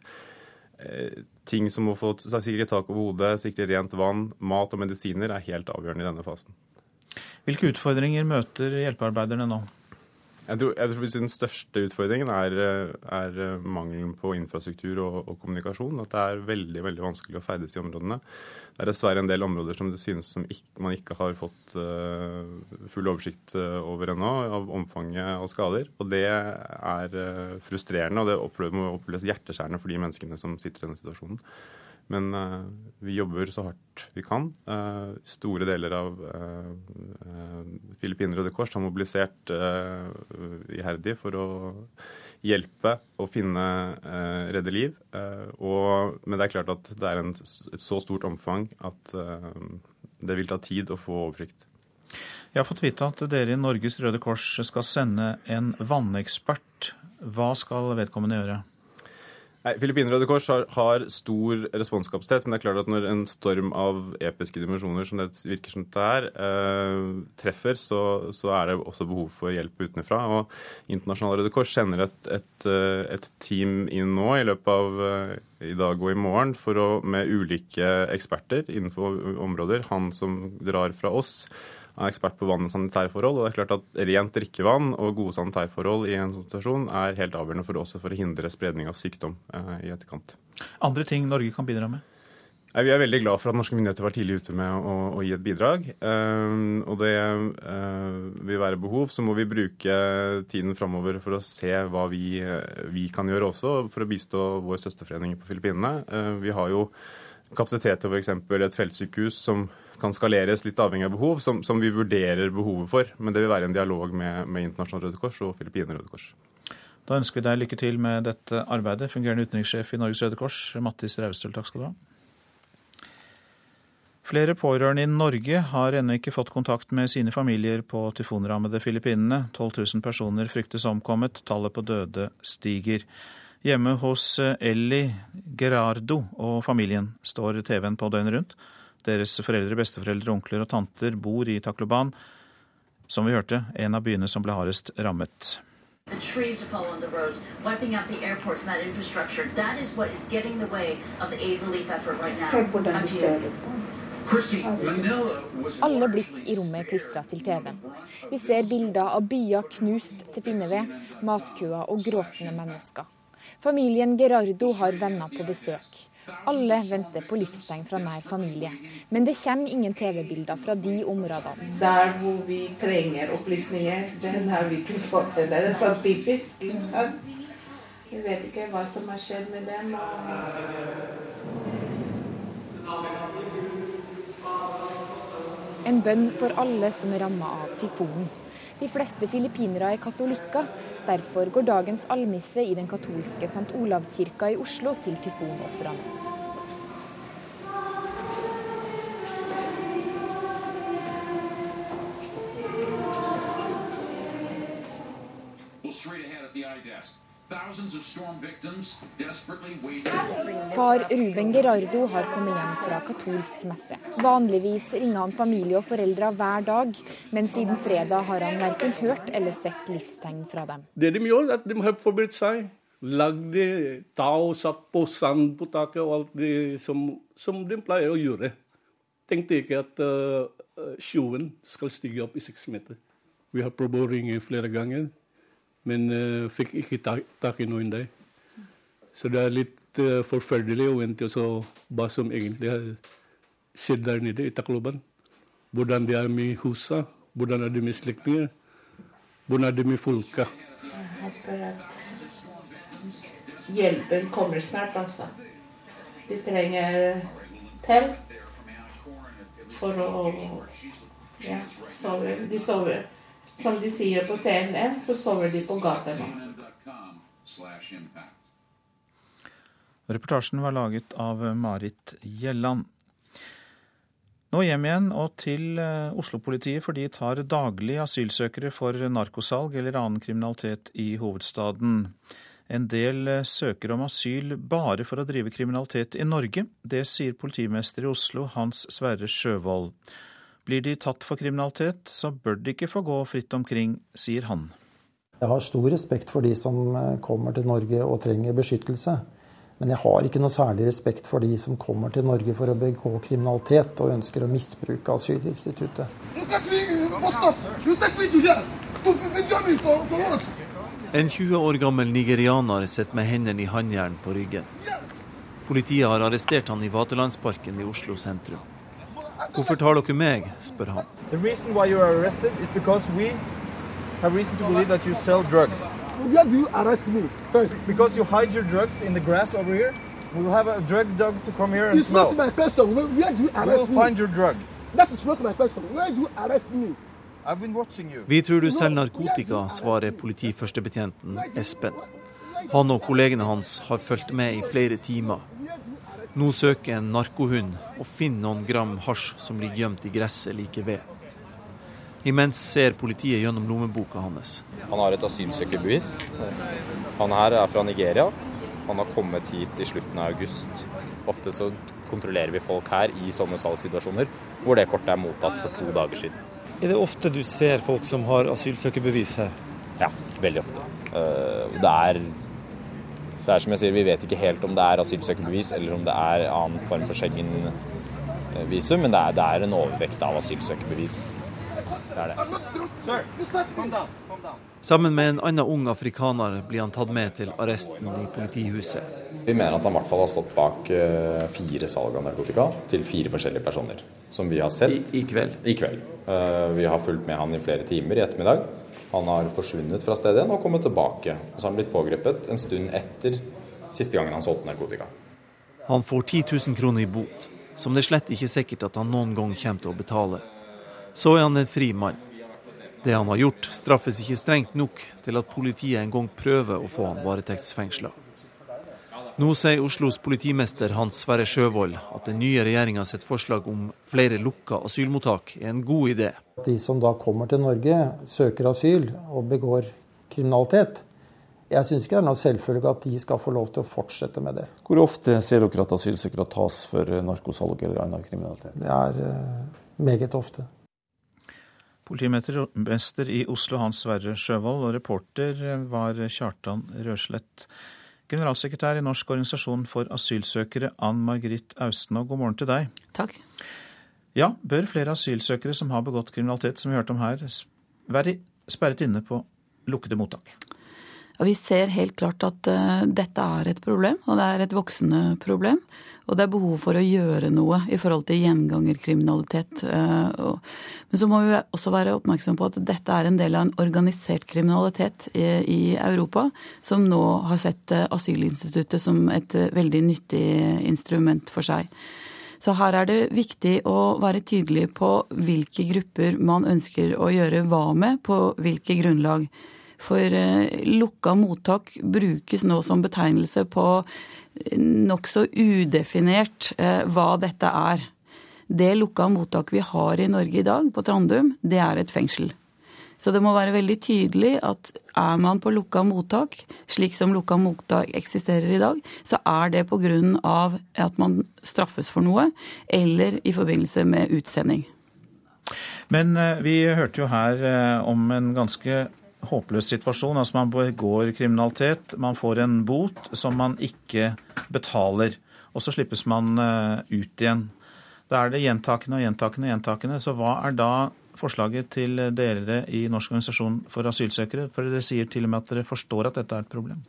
uh, ting som å få sikre tak over hodet, sikre rent vann, mat og medisiner er helt avgjørende i denne fasen. Hvilke utfordringer møter hjelpearbeiderne nå? Jeg tror, jeg tror Den største utfordringen er, er mangelen på infrastruktur og, og, kommunikasjon. At det er veldig veldig vanskelig å ferdes i områdene. Det er dessverre en del områder som det synes som ikke, man ikke har fått uh, full oversikt eh, over ennå, av omfanget av skader. Og det er uh, frustrerende, og det må oppleves hjerteskjærende for de menneskene som sitter i denne situasjonen. Men uh, vi jobber så hardt vi kan. Uh, store deler av uh, Filippiner Røde Kors har mobilisert iherdig for å hjelpe og finne redde liv. Og, men det er klart at det er en, et så stort omfang at det vil ta tid å få oversikt. Jeg har fått vite at dere i Norges Røde Kors skal sende en vannekspert. Hva skal vedkommende gjøre? Nei, Filippiner Røde Kors har, har, stor responskapasitet, men det er klart at når en storm av episke dimensjoner, som det virker som det er, eh, treffer, så, så, er det også behov for hjelp utenfra. Og Internasjonale Røde Kors sender et, et, eh, et, team inn nå i løpet av eh, i dag og i morgen å, med ulike eksperter innenfor områder. Han som drar fra oss er ekspert på vann og sanitærforhold. og det er klart at Rent drikkevann og gode sanitærforhold i en sånn situasjon er helt avgjørende for oss for å hindre spredning av sykdom eh, i etterkant. Andre ting Norge kan bidra med? Vi er veldig glad for at norske myndigheter var tidlig ute med å, å gi et bidrag. Um, og det uh, vil være behov. Så må vi bruke tiden framover for å se hva vi, vi, kan gjøre også for å bistå vår søsterforening på Filippinene. Uh, vi har jo kapasitet til f.eks. et feltsykehus som kan skaleres litt avhengig av behov, som, som, vi vurderer behovet for. Men det vil være en dialog med, med Internasjonal Røde Kors og Filippiner Røde Kors. Da ønsker vi deg lykke til med dette arbeidet. Fungerende utenrikssjef i Norges Røde Kors, Mattis Raustøl, takk skal du ha. Flere pårørende i Norge har ennå ikke fått kontakt med sine familier på tyfonrammede Filippinene. 12 000 personer fryktes omkommet, tallet på døde stiger. Hjemme hos Ellie Gerardo og familien står TV-en på døgnet rundt. Deres foreldre, besteforeldre, onkler og tanter bor i Takloban, som vi hørte, en av byene som ble hardest rammet. Alle blikk i rommet er klistra til TV-en. Vi ser bilder av byer knust til pinneved, matkøer og gråtende mennesker. Familien Gerardo har venner på besøk. Alle venter på livstegn fra nær familie. Men det kommer ingen TV-bilder fra de områdene. Der hvor vi trenger opplysninger, den har vi ikke fått. Det er så typisk. Jeg vet ikke hva som har skjedd med dem. En bønn for alle som er ramma av tyfonen. De fleste filippinere er katolikker. Derfor går dagens almisse i den katolske St. Olavskirka i Oslo til tyfonofrene. Far Ruben Gerardo har kommet hjem fra katolsk messe. Vanligvis ringer han familie og foreldre hver dag, men siden fredag har han verken hørt eller sett livstegn fra dem. Det de gjør, er at de har forberedt seg. Lagde tau, satt på sand på taket og alt det som, som de pleier å gjøre. Tenkte ikke at uh, sjøen skal stige opp i seks meter. Vi har prøvd å ringe flere ganger, men uh, fikk ikke tak, tak i noen der. Så det er litt uh, forferdelig å vente også hva som egentlig har skjedd der nede i Takloban. Hvordan det er med husa, hvordan er det med slektninger, hvordan er det med folka. Hjelpen kommer snart, altså. De trenger telt for å ja, sove. De sover. Som de sier på CNN, så sover de på gata nå. Reportasjen var laget av Marit Gjelland. Nå hjem igjen og til eh, Oslo-politiet, for de tar daglig asylsøkere for narkosalg eller annen kriminalitet i hovedstaden. En del eh, søker om asyl bare for å drive kriminalitet i Norge. Det sier politimester i Oslo, Hans Sverre Sjøvold. Blir de tatt for kriminalitet, så bør de ikke få gå fritt omkring, sier han. Jeg har stor respekt for de som eh, kommer til Norge og trenger beskyttelse. Men jeg har ikke noe særlig respekt for de som kommer til Norge for å begå kriminalitet og ønsker å misbruke asylinstituttet. En 20 år gammel nigerianer sitter med hendene i håndjern på ryggen. Politiet har arrestert han i Vaterlandsparken i Oslo sentrum. Hvorfor tar dere meg, spør han. The reason why you are arrested is because we have reason to believe that you sell drugs. Where do you arrest me first? Because you hide your drugs in the grass over here. We have a drug dog to come here and it's smell. It's not my question. Where, where do you arrest me? We find your drug. That is not my question. Where do you arrest me? I've been watching you. Vi tror du selger narkotika, svarer politiførstebetjenten Espen. Han og kollegene hans har fulgt med i flere timer. Nå søker en narkohund og finner noen gram hasj som ligger gjemt i gresset like ved. Imens ser politiet gjennom lommeboka hans. Han har et asylsøkerbevis. Han her er fra Nigeria. Han har kommet hit i slutten av august. Ofte så kontrollerer vi folk her i sånne salgssituasjoner hvor det kortet er mottatt for to dager siden. Er det ofte du ser folk som har asylsøkerbevis her? Ja, veldig ofte. Eh, det er, det er som jeg sier, vi vet ikke helt om det er asylsøkerbevis eller om det er annen form for Schengen-visum, men det er, det er en overvekt av asylsøkerbevis. Det er det. Sammen med en annen ung afrikaner blir han tatt med til arresten i politihuset. Vi mener at han i hvert fall har stått bak eh, fire salg av narkotika til fire forskjellige personer. Som vi har sett. I, i kveld? I kveld. Eh, vi har fulgt med han i flere timer i ettermiddag. Han har forsvunnet fra stedet igjen og kommet tilbake. Og så har han blitt pågrepet en stund etter siste gangen han solgte narkotika. Han får 10 000 kroner i bot, som det slett ikke er sikkert at han noen gang kommer til å betale så er han en fri mann. Det han har gjort, straffes ikke strengt nok til at politiet en gang prøver å få han varetektsfengsla. Nå sier Oslos politimester Hans Sverre Sjøvold at den nye regjeringa sitt forslag om flere lukka asylmottak er en god idé. De som da kommer til Norge, søker asyl og begår kriminalitet, jeg syns ikke det er noe selvfølge at de skal få lov til å fortsette med det. Hvor ofte ser dere at asylsøkere tas for narkosalg eller annen kriminalitet? Det er uh, meget ofte. Politimester i Oslo Hans Sverre Sjøvold, og reporter var Kjartan Røslett. Generalsekretær i Norsk organisasjon for asylsøkere, Ann Margrit Austenå, god morgen til deg. Takk. Ja, bør flere asylsøkere som har begått kriminalitet, som vi hørte om her, være sperret inne på lukkede mottak? Ja, vi ser helt klart at uh, dette er et problem, og det er et voksende problem. Og det er behov for å gjøre noe i forhold til gjengangerkriminalitet. Uh, men så må vi også være oppmerksom på at dette er en del av en organisert kriminalitet i, Europa, som nå har sett uh, asylinstituttet som et veldig nyttig instrument for seg. Så her er det viktig å være tydelig på hvilke grupper man ønsker å gjøre hva med, på hvilke grunnlag. For eh, lukka mottak brukes nå som betegnelse på nokså udefinert eh, hva dette er. Det lukka mottak vi har i Norge i dag, på Trandum, det er et fengsel. Så det må være veldig tydelig at er man på lukka mottak, slik som lukka mottak eksisterer i dag, så er det pga. at man straffes for noe, eller i forbindelse med utsending. Men eh, vi hørte jo her om en ganske håpløs situasjon. Altså man begår kriminalitet, man får en bot som man ikke betaler. Og så slippes man eh, ut igjen. Da er det gjentakende og gjentakende og gjentakende. Så hva er da forslaget til dere i Norsk organisasjon for asylsøkere? For dere sier til og med at dere forstår at dette er et problem?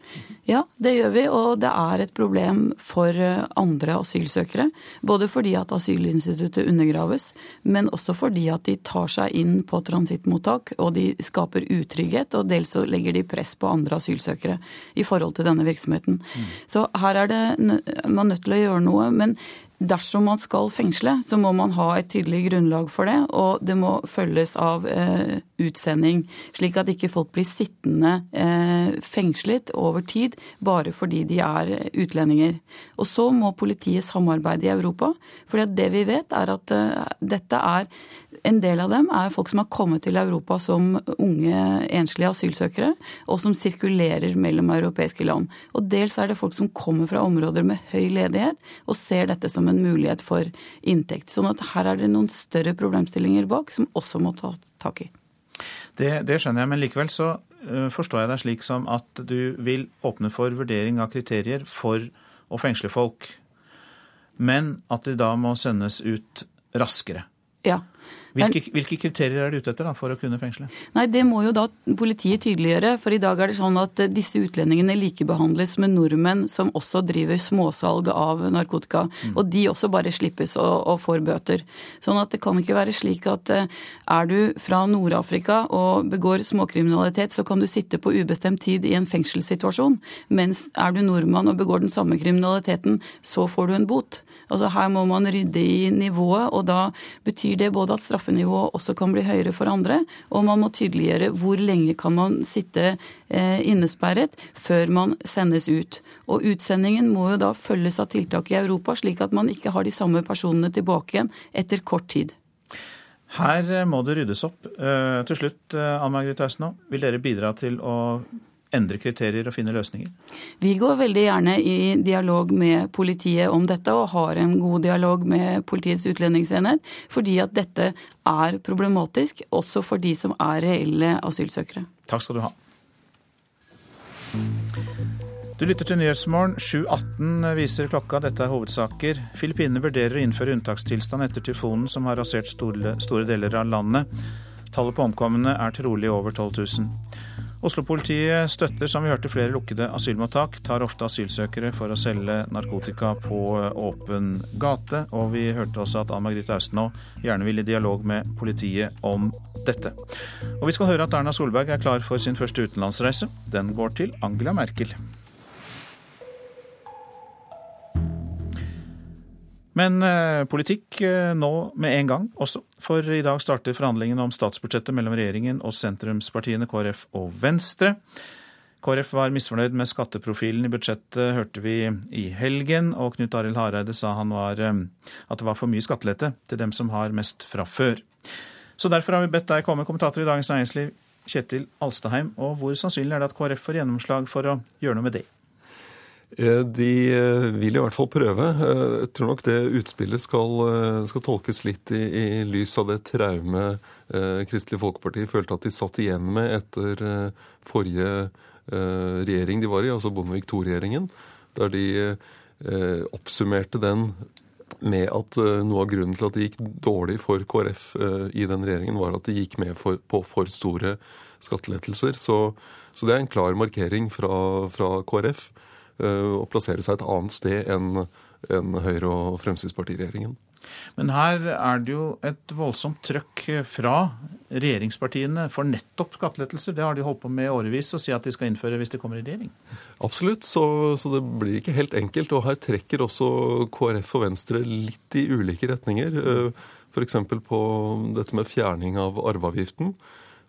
Ja, det gjør vi. Og det er et problem for eh, andre asylsøkere. Både fordi at asylinstituttet undergraves, men også fordi at de tar seg inn på transittmottak og de skaper utrygghet. Og dels så legger de press på andre asylsøkere i forhold til denne virksomheten. Mm. Så her er det man nødt til å gjøre noe. men Dersom man skal fengsle, så må man ha et tydelig grunnlag for det, og det må følges av eh, utsending, slik at ikke folk blir sittende eh, fengslet over tid bare fordi de er utlendinger. Og så må politiet samarbeide i Europa, for det vi vet er at eh, dette er en del av dem er folk som har kommet til Europa som unge enslige asylsøkere, og som sirkulerer mellom europeiske land. Og dels er det folk som kommer fra områder med høy ledighet og ser dette som en mulighet for inntekt. Sånn at her er det noen større problemstillinger bak som også må tas tak i. Det, det skjønner jeg, men likevel så forstår jeg deg slik som at du vil åpne for vurdering av kriterier for å fengsle folk, men at de da må sendes ut raskere. Ja. Hvilke, hvilke, kriterier er du ute etter da, for å kunne fengsle? Nei, Det må jo da politiet tydeliggjøre. For i dag er det sånn at eh, disse utlendingene likebehandles med nordmenn som også driver småsalg av narkotika. Mm. Og de også bare slippes og, og, får bøter. Sånn at det kan ikke være slik at eh, er du fra Nord-Afrika og begår småkriminalitet, så kan du sitte på ubestemt tid i en fengselssituasjon. Mens er du nordmann og begår den samme kriminaliteten, så får du en bot. Altså Her må man rydde i nivået, og da betyr det både at straffenivået også kan bli høyere for andre, og man må tydeliggjøre hvor lenge kan man sitte eh, innesperret før man sendes ut. Og utsendingen må jo da følges av tiltak i Europa, slik at man ikke har de samme personene tilbake igjen etter kort tid. Her eh, må det ryddes opp. Eh, til slutt, Ann Margrethe Austnå, vil dere bidra til å endre kriterier og finne løsninger? Vi går veldig gjerne i dialog med politiet om dette, og har en god dialog med Politiets utlendingsenhet, fordi at dette er problematisk også for de som er reelle asylsøkere. Takk skal du ha. Du lytter til Nyhetsmorgen. 7.18 viser klokka. Dette er hovedsaker. Filippinene vurderer å innføre unntakstilstand etter tyfonen som har rasert store, store deler av landet. Tallet på omkomne er trolig over 12 000. Oslo-politiet støtter, som vi hørte, flere lukkede asylmottak. Tar ofte asylsøkere for å selge narkotika på åpen gate. Og vi hørte også at Ann Margrethe Austenå gjerne vil i dialog med politiet om dette. Og vi skal høre at Erna Solberg er klar for sin første utenlandsreise. Den går til Angela Merkel. Men eh, politikk eh, nå med en gang også, for i dag starter forhandlingene om statsbudsjettet mellom regjeringen og sentrumspartiene KrF og Venstre. KrF var misfornøyd med skatteprofilen i budsjettet, hørte vi i helgen, og Knut Arild Hareide sa han var, eh, at det var for mye skattelette til dem som har mest fra før. Så derfor har vi bedt deg komme, kommentator i Dagens Næringsliv, Kjetil Alstaheim, og hvor sannsynlig er det at KrF får gjennomslag for å gjøre noe med det? Eh, de eh, vil i hvert fall prøve. Eh, jeg tror nok det utspillet skal, skal tolkes litt i, i, lys av det traumet Kristelig Folkeparti følte at de satt igjen med etter forrige regjering de var i, altså Bondevik II-regjeringen. Der de oppsummerte den med at noe av grunnen til at det gikk dårlig for KrF i den regjeringen, var at de gikk med for, på for store skattelettelser. Så, så, det er en klar markering fra, fra KrF. Eh, å plassere seg et annet sted enn enn Høyre- og Fremskrittspartiregjeringen. Men her er det jo et voldsomt trøkk fra regjeringspartiene for nettopp skattelettelser. Det har de holdt på med i årevis å si at de skal innføre hvis de kommer i regjering. Absolutt, så, så, det blir ikke helt enkelt. Og her trekker også KrF og Venstre litt i ulike retninger. Eh, F.eks. på dette med fjerning av arveavgiften,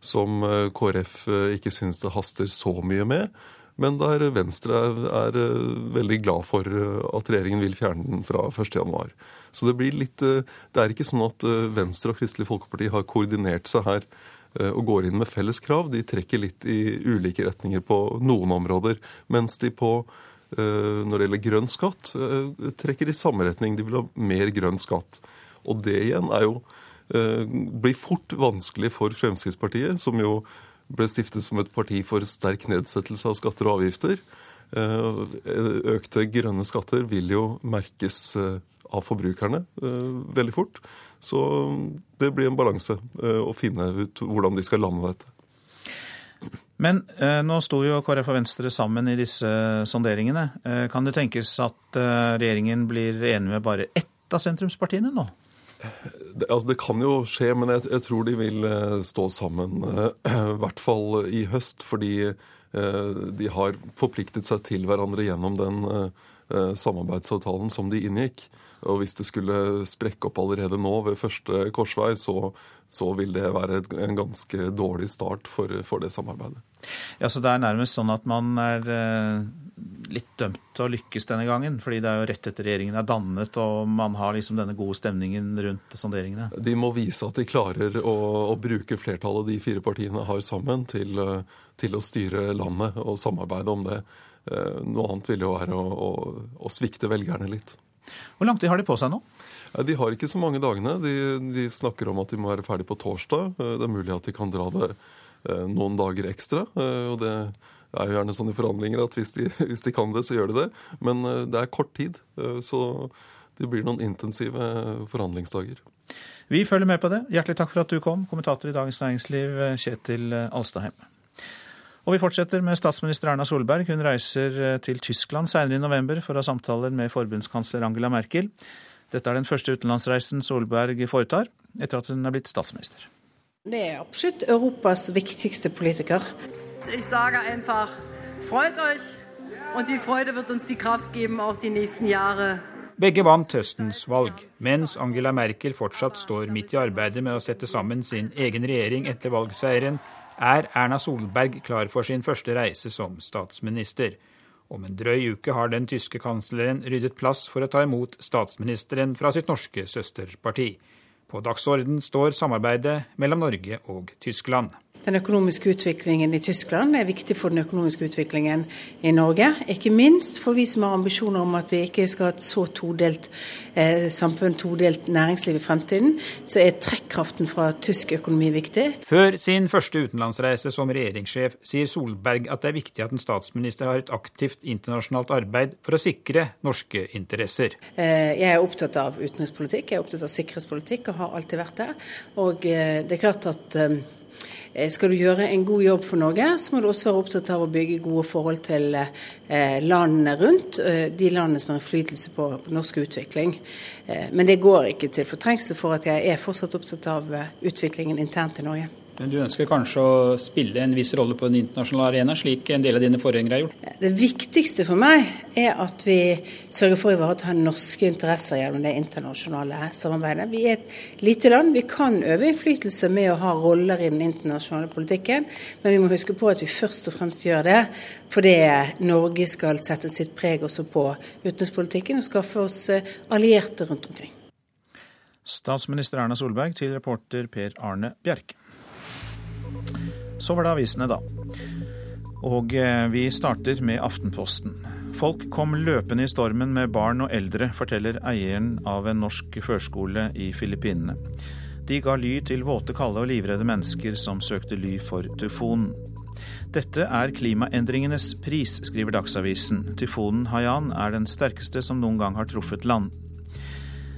som eh, KrF ikke syns det haster så mye med men der Venstre er eh, veldig glad for eh, at regjeringen vil fjerne den fra 1.1. Så det blir litt eh, Det er ikke sånn at Venstre og Kristelig Folkeparti har koordinert seg her og går inn med felles krav. De trekker litt i ulike retninger på noen områder, mens de på når det gjelder grønn skatt, trekker i samme retning. De vil ha mer grønn skatt. Og det igjen er jo blir fort vanskelig for Fremskrittspartiet, som jo ble stiftet som et parti for sterk nedsettelse av skatter og avgifter. Eh, økte grønne skatter vil jo merkes eh, av forbrukerne eh, veldig fort. Så det blir en balanse å finne ut hvordan de skal lande dette. Men nå sto jo KrF og Venstre sammen i disse sonderingene. Kan det tenkes at regjeringen blir enig med bare ett av sentrumspartiene nå? Det, altså det kan jo skje, men jeg, jeg, tror de vil eh, stå sammen. Eh, I hvert fall i høst, fordi eh, de har forpliktet seg til hverandre gjennom den samarbeidsavtalen som de inngikk. Og hvis det skulle sprekke opp allerede nå ved første korsvei, så, så vil det være en ganske dårlig start for, for, det samarbeidet. Ja, Så det er nærmest sånn at man er litt dømt til å lykkes denne gangen? Fordi det er jo rett etter regjeringen er dannet og man har liksom denne gode stemningen rundt sonderingene? De må vise at de klarer å, å bruke flertallet de fire partiene har sammen, til, til, å styre landet og samarbeide om det. Eh, noe annet ville jo være å, å, å svikte velgerne litt. Hvor lang tid har de på seg nå? De har ikke så mange dagene. De, de, snakker om at de må være ferdig på torsdag. Eh, det er mulig at de kan dra det eh, noen dager ekstra. og det er jo gjerne sånn i forhandlinger at hvis de, hvis de, kan det, så gjør de det. Men eh, det er kort tid, eh, så det blir noen intensive forhandlingsdager. Vi følger med på det. Hjertelig takk for at du kom, kommentator i Dagens Næringsliv, Kjetil Alstaheim. Og vi fortsetter med statsminister Erna Solberg. Hun reiser eh, til Tyskland senere i november for å ha samtaler med forbundskansler Angela Merkel. Dette er den første utenlandsreisen Solberg foretar etter at hun er blitt statsminister. Det er absolutt Europas viktigste politiker. Jeg sier einfach, freut euch und die Freude wird uns die Kraft geben, auch die nächsten Jahre. Begge vant høstens valg, mens Angela Merkel fortsatt står midt i arbeidet med å sette sammen sin egen regjering etter valgseieren, er Erna Solberg klar for sin første reise som statsminister. Om en drøy uke har den tyske kansleren ryddet plass for å ta imot statsministeren fra sitt norske søsterparti. På dagsorden står samarbeidet mellom Norge og Tyskland. Den økonomiske utviklingen i Tyskland er viktig for den økonomiske utviklingen i Norge. Ikke minst for vi som har ambisjoner om at vi ikke skal ha et så todelt eh, samfunn, todelt næringsliv i fremtiden, så er trekkraften fra tysk økonomi viktig. Før sin første utenlandsreise som regjeringssjef sier Solberg at det er viktig at en statsminister har et aktivt internasjonalt arbeid for å sikre norske interesser. Eh, jeg er opptatt av utenrikspolitikk, jeg er opptatt av sikkerhetspolitikk og har alltid vært det. Og eh, det er klart at eh, skal du gjøre en god jobb for Norge, så må du også være opptatt av å bygge gode forhold til eh, landene rundt, eh, de landene som har innflytelse på, på norsk utvikling. Men det går ikke til fortrengsel for at jeg er fortsatt opptatt av utviklingen internt i Norge. Men du ønsker kanskje å spille en viss rolle på den internasjonale arena, slik en del av dine forgjengere har gjort? Det viktigste for meg er at vi sørger for å ivareta norske interesser gjennom det internasjonale samarbeidet. Vi er et lite land. Vi kan øve innflytelse med å ha roller i den internasjonale politikken, men vi må huske på at vi først og fremst gjør det fordi Norge skal sette sitt preg også på utenrikspolitikken og skaffe oss eh, allierte rundt omkring. Statsminister Erna Solberg til reporter Per Arne Bjerke. Så var det avisene, da. Og eh, vi starter med Aftenposten. Folk kom løpende i stormen med barn og eldre, forteller eieren av en norsk førskole i Filippinene. De ga ly til våte, kalde og livredde mennesker som søkte ly for tyfonen. Dette er klimaendringenes pris, skriver Dagsavisen. Tyfonen Haiyan er den sterkeste som noen gang har truffet land.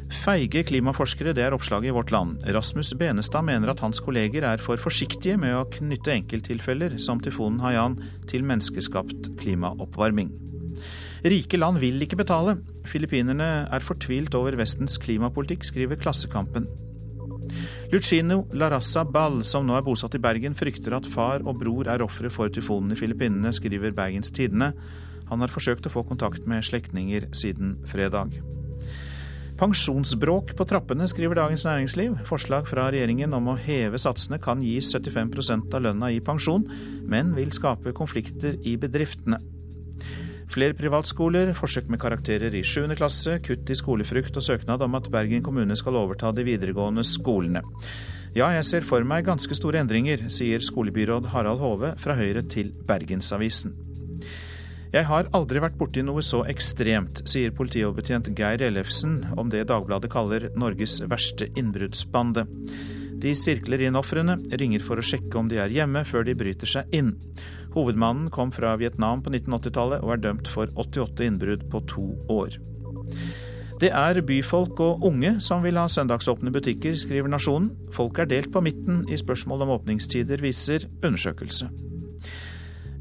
Feige klimaforskere, det er oppslaget i Vårt Land. Rasmus Benestad mener at hans kolleger er for forsiktige med å knytte enkelttilfeller som tyfonen Haiyan til menneskeskapt klimaoppvarming. Rike land vil ikke betale. Filippinerne er fortvilt over Vestens klimapolitikk, skriver Klassekampen. Lucino Larassa Ball, som nå er bosatt i Bergen, frykter at far og bror er ofre for tyfonen i Filippinene, skriver Bergens Tidende. Han har forsøkt å få kontakt med slektninger siden fredag. Pensjonsbråk på trappene, skriver Dagens Næringsliv. Forslag fra regjeringen om å heve satsene kan gi 75% av lønna i pensjon, men vil skape konflikter i bedriftene. Flere privatskoler, forsøk med karakterer i 7. klasse, kutt i skolefrukt og søknad om at Bergen kommune skal overta de videregående skolene. Ja, jeg ser for meg ganske store endringer, sier skolebyråd Harald Hove fra Høyre til Bergensavisen. Jeg har aldri vært borti noe så ekstremt, sier politioverbetjent Geir Ellefsen om det Dagbladet kaller Norges verste innbruddsbande. De sirkler inn ofrene, ringer for å sjekke om de er hjemme før de bryter seg inn. Hovedmannen kom fra Vietnam på 1980-tallet og er dømt for 88 innbrudd på to år. Det er byfolk og unge som vil ha søndagsåpne butikker, skriver Nasjonen. Folk er delt på midten i spørsmål om åpningstider, viser undersøkelse.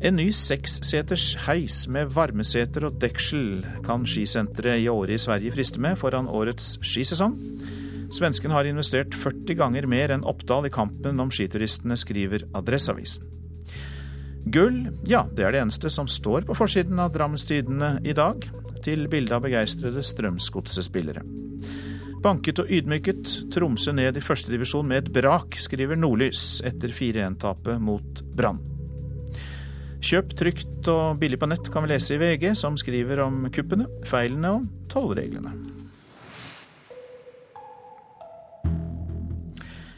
En ny seksseters heis med varmeseter og deksel kan skisenteret i Åre i Sverige friste med foran årets skisesong. Svensken har investert 40 ganger mer enn Oppdal i kampen om skituristene, skriver Adresseavisen. Gull, ja, det er det eneste som står på forsiden av Drammens i dag, til bilde av begeistrede Strømsgodset-spillere. Banket og ydmyket, Tromsø ned i førstedivisjon med et brak, skriver Nordlys etter 4-1-tapet mot Brann. Kjøp trygt og billig på nett kan vi lese i VG, som skriver om kuppene, feilene og tollreglene.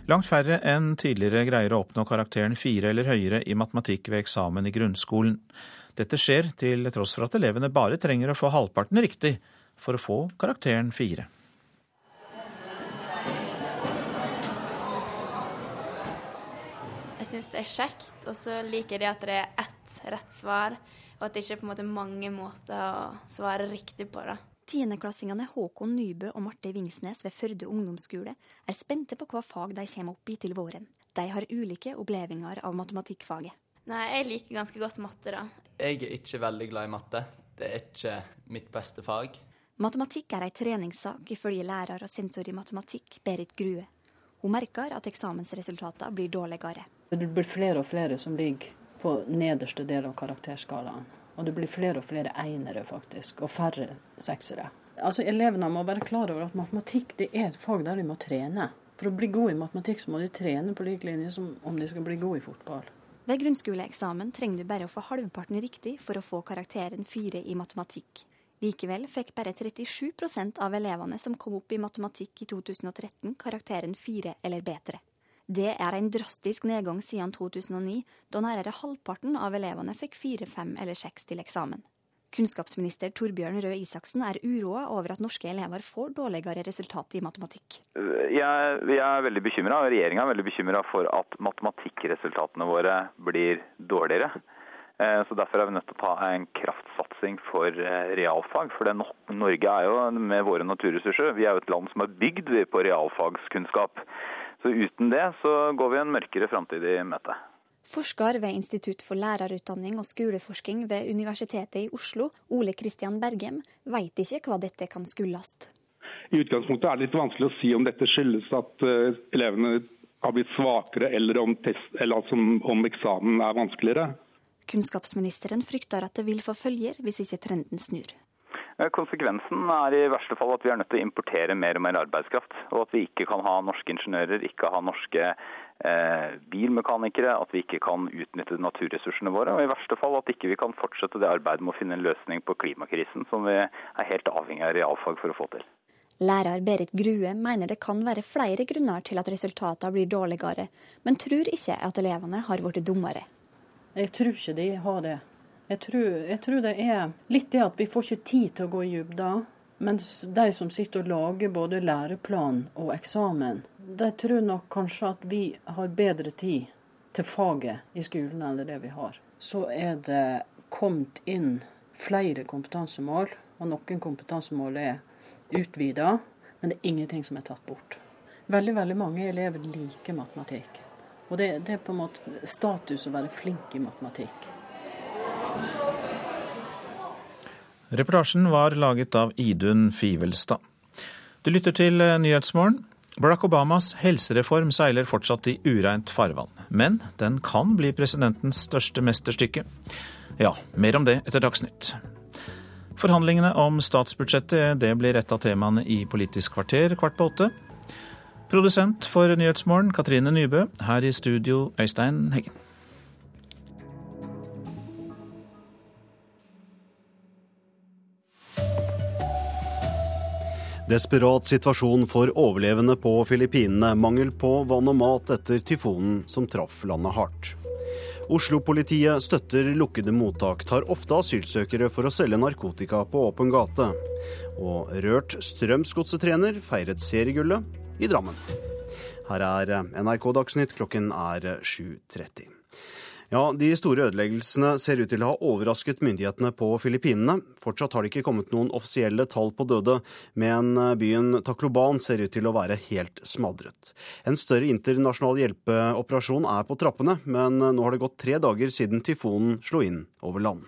Langt færre enn tidligere greier å oppnå karakteren fire eller høyere i matematikk ved eksamen i grunnskolen. Dette skjer til tross for at elevene bare trenger å få halvparten riktig for å få karakteren fire. Jeg syns det er kjekt, og så liker jeg at det er ett rett svar, og at det ikke er på en måte mange måter å svare riktig på. da. Tiendeklassingene Håkon Nybø og Marte Vingsnes ved Førde ungdomsskole er spente på hva fag de kommer opp i til våren. De har ulike opplevelser av matematikkfaget. Nei, Jeg liker ganske godt matte, da. Jeg er ikke veldig glad i matte. Det er ikke mitt beste fag. Matematikk er ei treningssak, ifølge lærer og sensor i matematikk Berit Grue. Hun merker at eksamensresultatene blir dårligere. Det blir flere og flere som ligger på nederste del av karakterskalaen. Og det blir flere og flere einere, faktisk, og færre seksere. Altså, Elevene må være klar over at matematikk det er et fag der de må trene. For å bli god i matematikk så må de trene på lik linje som om de skal bli god i fotball. Ved grunnskoleeksamen trenger du bare å få halvparten riktig for å få karakteren 4 i matematikk. Likevel fikk bare 37% av elevene som kom opp i matematikk i 2013, karakteren 4 eller bedre. Det er en drastisk nedgang siden 2009, da nærmere halvparten av elevene fikk fire, fem eller seks til eksamen. Kunnskapsminister Torbjørn Røe Isaksen er uroa over at norske elever får dårligere resultat i matematikk. Jeg, er veldig bekymra, og regjeringa er veldig bekymra for at matematikkresultatene våre blir dårligere. Eh, så Derfor er vi nødt til å ta en kraftsatsing for eh, realfag. For Norge er jo med våre naturressurser vi er jo et land som er bygd på realfagskunnskap. Så uten det så går vi en mørkere framtid i møte. Forsker ved Institutt for lærerutdanning og skoleforsking ved Universitetet i Oslo, Ole Kristian Bergem, vet ikke hva dette kan skyldes. I utgangspunktet er det litt vanskelig å si om dette skyldes at uh, elevene har blitt svakere, eller om, test, eller altså om eksamen er vanskeligere. Kunnskapsministeren frykter at det vil få følger hvis ikke trenden snur. Eh, konsekvensen er i verste fall at vi er nødt til å importere mer og mer arbeidskraft. Og at vi ikke kan ha norske ingeniører, ikke ha norske eh, bilmekanikere, at vi ikke kan utnytte naturressursene våre, og i verste fall at ikke vi kan fortsette det arbeidet med å finne en løsning på klimakrisen, som vi er helt avhengig av realfag for å få til. Lærer Berit Grue mener det kan være flere grunner til at resultatene blir dårligere, men tror ikke at elevene har blitt dummere. Jeg tror ikke de har det. Jeg tror, jeg tror, det er litt det at vi får ikke tid til å gå i dybden. Mens de som sitter og lager både læreplan og eksamen, de tror nok kanskje at vi har bedre tid til faget i skolen enn det vi har. Så er det kommet inn flere kompetansemål, og noen kompetansemål er utvida, men det er ingenting som er tatt bort. Veldig, veldig mange elever liker matematikk. Og det, det er på en måte status å være flink i matematikk. Reportasjen var laget av Idun Fivelstad. Du lytter til eh, Nyhetsmorgen. Barack Obamas helsereform seiler fortsatt i ureint farvann. Men den kan bli presidentens største mesterstykke. Ja, mer om det etter Dagsnytt. Forhandlingene om statsbudsjettet det blir et av temaene i Politisk kvarter kvart på åtte. Produsent for Nyhetsmorgen Katrine Nybø. Her i studio Øystein Heggen. Desperat situasjon for overlevende på Filippinene. Mangel på vann og mat etter tyfonen som traff landet hardt. Oslo-politiet støtter lukkede mottak, tar ofte asylsøkere for å selge narkotika på åpen gate. Og Rørt Strømsgodset-trener feiret seriegullet i Drammen. Her er NRK Dagsnytt, klokken er 7.30. Ja, De store ødeleggelsene ser ut til å ha overrasket myndighetene på Filippinene. Fortsatt har det ikke kommet noen offisielle tall på døde, men byen Tacloban ser ut til å være helt smadret. En større internasjonal hjelpeoperasjon er på trappene, men nå har det gått tre dager siden tyfonen slo inn over land.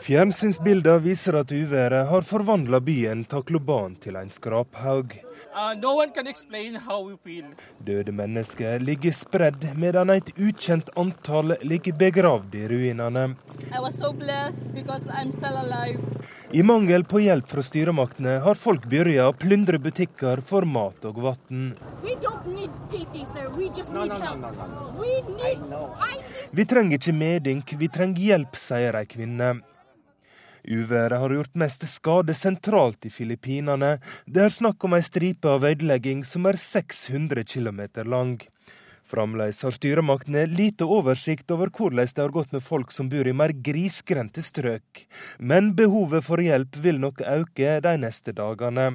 Fjernsynsbilder viser at uværet har forvandla byen Takloban til en skraphaug. Uh, no Døde mennesker ligger spredd, medan et ukjent antall ligger begravd i ruinene. So I mangel på hjelp fra styremaktene har folk begynt å plundre butikker for mat og vann. Vi trenger ikke medynk, vi trenger hjelp, sier ei kvinne. Uværet har gjort mest skade sentralt i Filippinene. Det er snakk om ei stripe av ødelegging som er 600 km lang. Fremdeles har styremaktene lite oversikt over hvordan det har gått med folk som bor i mer grisgrendte strøk, men behovet for hjelp vil nok øke de neste dagene.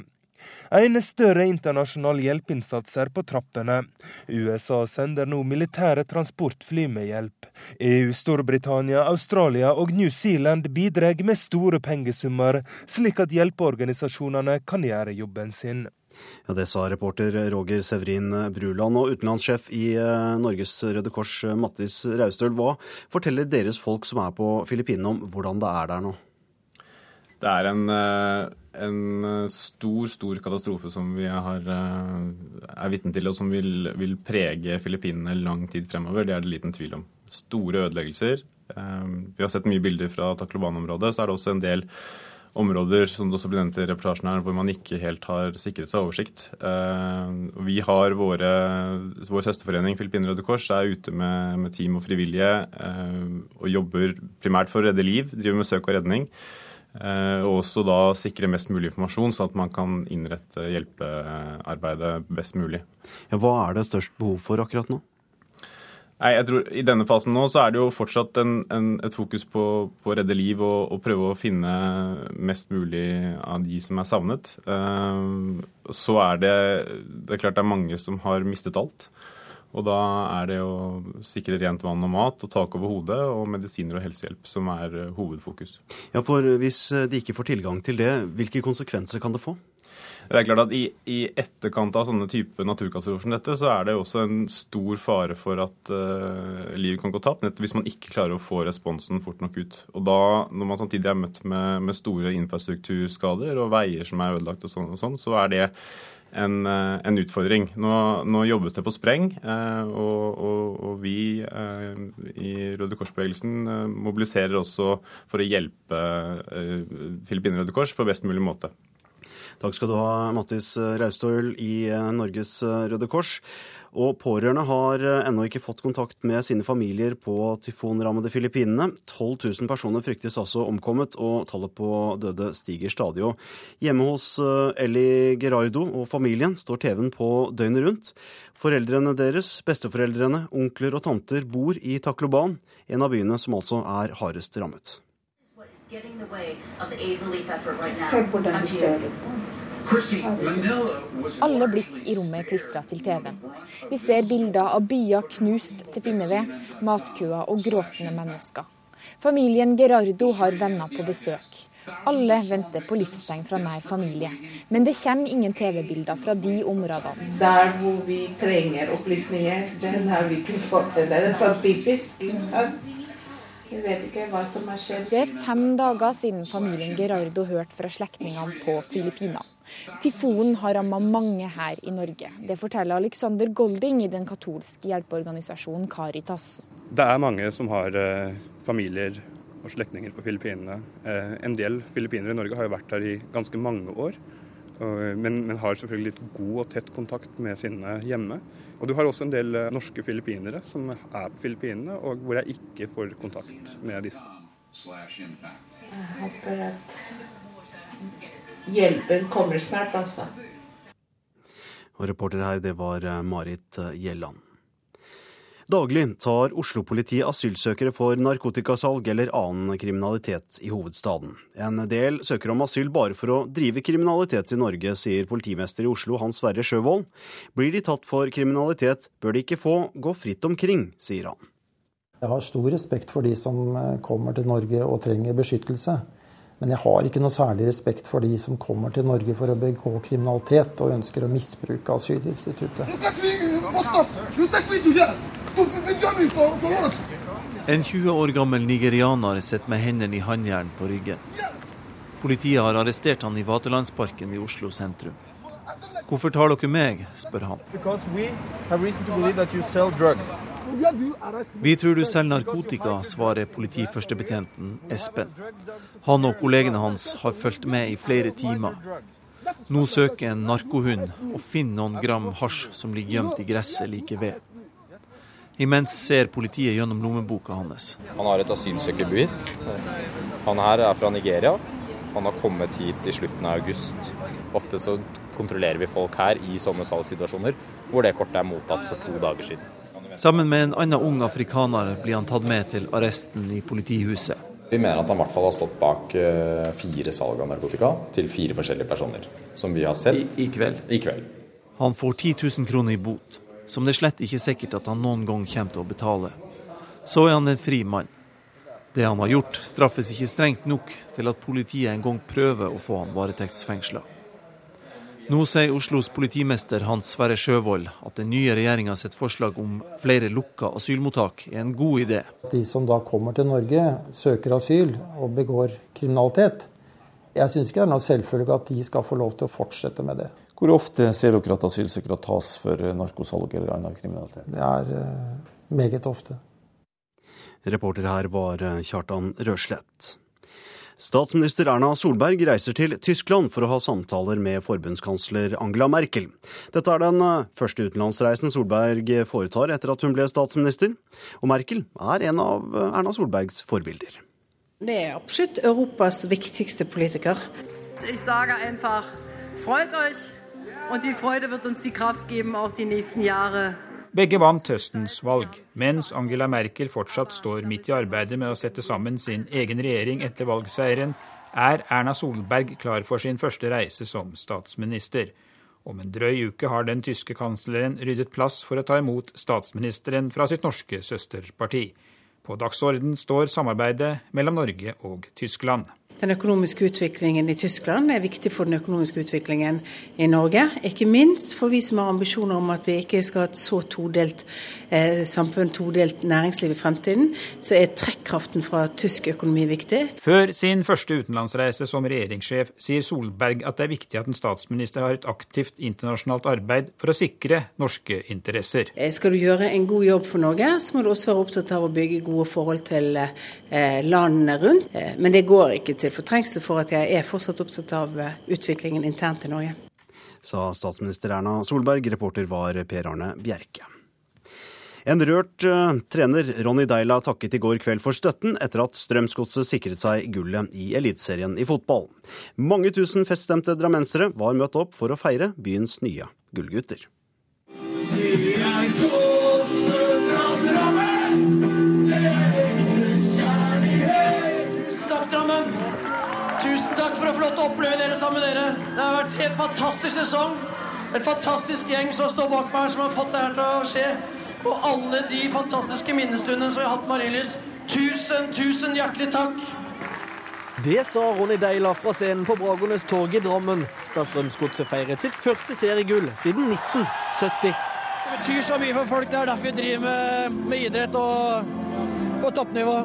En større internasjonal hjelpeinnsats er på trappene. USA sender nå militære transportfly med hjelp. EU, Storbritannia, Australia og New Zealand bidrar med store pengesummer, slik at hjelpeorganisasjonene kan gjøre jobben sin. Ja, Det sa reporter Roger Severin Bruland. Og utenlandssjef i eh, Norges Røde Kors, Mattis Raustøl, hva forteller deres folk som er på Filippinene om hvordan det er der nå? Det er en eh, en eh, stor, stor katastrofe som vi har, eh, er vitne til, og som vil, vil, prege Filippinene lang tid fremover. Det er det liten tvil om. Store ødeleggelser. Eh, vi har sett mye bilder fra Takloban-området. Så er det også en del områder som det også blir nevnt i reportasjen her, hvor man ikke helt har sikret seg oversikt. Vi har våre, Vår søsterforening Filippinene Røde Kors er ute med, med team og frivillige og jobber primært for å redde liv. Driver med søk og redning. Og også da sikre mest mulig informasjon, sånn at man kan innrette hjelpearbeidet best mulig. Ja, hva er det størst behov for akkurat nå? Nei, jeg tror I denne fasen nå så er det jo fortsatt en, en, et fokus på, på, å redde liv og, og, prøve å finne mest mulig av de som er savnet. Så er det, det er klart det er mange som har mistet alt. Og da er det å sikre rent vann og mat og tak over hodet og medisiner og helsehjelp som er eh, hovedfokus. Ja, for Hvis eh, de ikke får tilgang til det, hvilke konsekvenser kan det få? Det er klart at i, i etterkant av sånne type naturkatastrofer som dette, så er det også en stor fare for at uh, livet kan gå tapt, nettopp hvis man ikke klarer å få responsen fort nok ut. Og da, når man samtidig er møtt med, med store infrastrukturskader og veier som er ødelagt og sånn, og sånn så er det en, eh, en utfordring. Nå, nå, jobbes det på spreng, eh, og, og, og vi eh, i Røde Kors-bevegelsen mobiliserer også for å hjelpe Filippinene Røde Kors på best mulig måte. Takk skal du ha, Mattis Raustøl i Norges Røde Kors. Og pårørende har eh, ennå ikke fått kontakt med sine familier på tyfonrammede Filippinene. 12 000 personer fryktes altså omkommet, og tallet på døde stiger stadig. Og hjemme hos eh, Ellie Gerardo og familien står TV-en på døgnet rundt. Foreldrene deres, besteforeldrene, onkler og tanter bor i Takloban, en av byene som altså er hardest rammet. Se hvordan du ser ut. Alle blikk i rommet er klistra til TV-en. Vi ser bilder av byer knust til pinneved, matkøer og gråtende mennesker. Familien Gerardo har venner på besøk. Alle venter på livstegn fra nær familie. Men det kommer ingen TV-bilder fra de områdene. Der hvor vi trenger opplysninger, den har vi ikke fått. Det er så typisk. Jeg vet ikke hva som har skjedd. Det er fem dager siden familien Gerardo hørte fra slektningene på Filippinene. Tyfonen har rammet mange her i Norge. Det forteller Alexander Golding i den katolske hjelpeorganisasjonen Caritas. Det er mange som har eh, familier og slektninger på Filippinene. Eh, en del filippinere i Norge har jo vært her i ganske mange år, men, men, har selvfølgelig litt god og tett kontakt med sine hjemme. Og du har også en del eh, norske filippinere som er på Filippinene, og hvor jeg ikke får kontakt med disse. Jeg håper at hjelpen kommer snart, altså. Og reporter her, det var eh, Marit eh, Gjelland. Daglig tar Oslo-politiet asylsøkere for narkotikasalg eller annen kriminalitet i hovedstaden. En del søker om asyl bare for å drive kriminalitet i Norge, sier politimester i Oslo Hans Sverre Sjøvold. Blir de tatt for kriminalitet, bør de ikke få gå fritt omkring, sier han. Jeg har stor respekt for de som eh, kommer til Norge og trenger beskyttelse. Men jeg har ikke noe særlig respekt for de som kommer til Norge for å begå kriminalitet og ønsker å misbruke asylinstituttet. En 20 år gammel nigerianer sitter med hendene i håndjern på ryggen. Politiet har arrestert han i Vaterlandsparken i Oslo sentrum. Hvorfor tar dere meg, spør han. Vi tror du selger narkotika, svarer politiførstebetjenten Espen. Han og kollegene hans har fulgt med i flere timer. Nå søker en narkohund og finner noen gram hasj som ligger gjemt i gresset like ved. Imens ser politiet gjennom lommeboka hans. Han har et asylsøkerbevis. Han her er fra Nigeria. Han har kommet hit i slutten av august. Ofte så kontrollerer vi folk her i sånne salgssituasjoner hvor det kortet er mottatt for to dager siden. Sammen med en annen ung afrikaner blir han tatt med til arresten i politihuset. Vi mener at han i hvert fall har stått bak eh, fire salg av narkotika til fire forskjellige personer. Som vi har sett I, i, kveld. i kveld. Han får 10 000 kroner i bot, som det er slett ikke sikkert at han noen gang kommer til å betale. Så er han en fri mann. Det han har gjort, straffes ikke strengt nok til at politiet en gang prøver å få han varetektsfengsla. Nå sier Oslos politimester Hans Sverre Sjøvold at den nye regjeringa sitt forslag om flere lukka asylmottak er en god idé. De som da kommer til Norge, søker asyl og begår kriminalitet. Jeg syns ikke det er noe selvfølge at de skal få lov til å fortsette med det. Hvor ofte ser dere at asylsøkere tas for narkosalg eller annen kriminalitet? Det er uh, meget ofte. Reporter her var eh, Kjartan Røslett. Statsminister Erna Solberg reiser til Tyskland for å ha samtaler med forbundskansler Angela Merkel. Dette er den eh, første utenlandsreisen Solberg foretar etter at hun ble statsminister. Og Merkel er en av eh, Erna Solbergs forbilder. Det er absolutt Europas viktigste politiker. Jeg sier bare freut euch, und die Freude wird uns die Kraft geben, auch die nächsten Jahre. Begge vant høstens valg, mens Angela Merkel fortsatt står midt i arbeidet med å sette sammen sin egen regjering etter valgseieren, er Erna Solberg klar for sin første reise som statsminister. Om en drøy uke har den tyske kansleren ryddet plass for å ta imot statsministeren fra sitt norske søsterparti. På dagsorden står samarbeidet mellom Norge og Tyskland. Den økonomiske utviklingen i Tyskland er viktig for den økonomiske utviklingen i Norge. Ikke minst for vi som har ambisjoner om at vi ikke skal ha et så todelt eh, samfunn, todelt næringsliv i fremtiden, så er trekkraften fra tysk økonomi viktig. Før sin første utenlandsreise som regjeringssjef sier Solberg at det er viktig at en statsminister har et aktivt internasjonalt arbeid for å sikre norske interesser. Eh, skal du gjøre en god jobb for Norge, så må du også være opptatt av å bygge gode forhold til eh, landene rundt. Eh, men det går ikke til til fortrengsel for at jeg er fortsatt opptatt av eh, utviklingen internt i Norge. Sa statsminister Erna Solberg. Reporter var Per Arne Bjerke. En rørt uh, trener, Ronny Deila, takket i går kveld for støtten etter at Strømsgodset sikret seg gullet i Eliteserien i fotball. Mange tusen feststemte drammensere var møtt opp for å feire byens nye gullgutter. Å oppleve dere sammen med dere. Det har vært en helt fantastisk sesong. En fantastisk gjeng som står bak meg som har fått det her til å skje. Og alle de fantastiske minnestundene som vi har hatt med Marienlyst. Tusen, tusen hjertelig takk. Det sa Ronny Deila fra scenen på Bragernes torg i Drammen da Strømsgodset feiret sitt første seriegull siden 1970. Det betyr så mye for folk. Det er derfor vi driver med, med idrett og på toppnivå.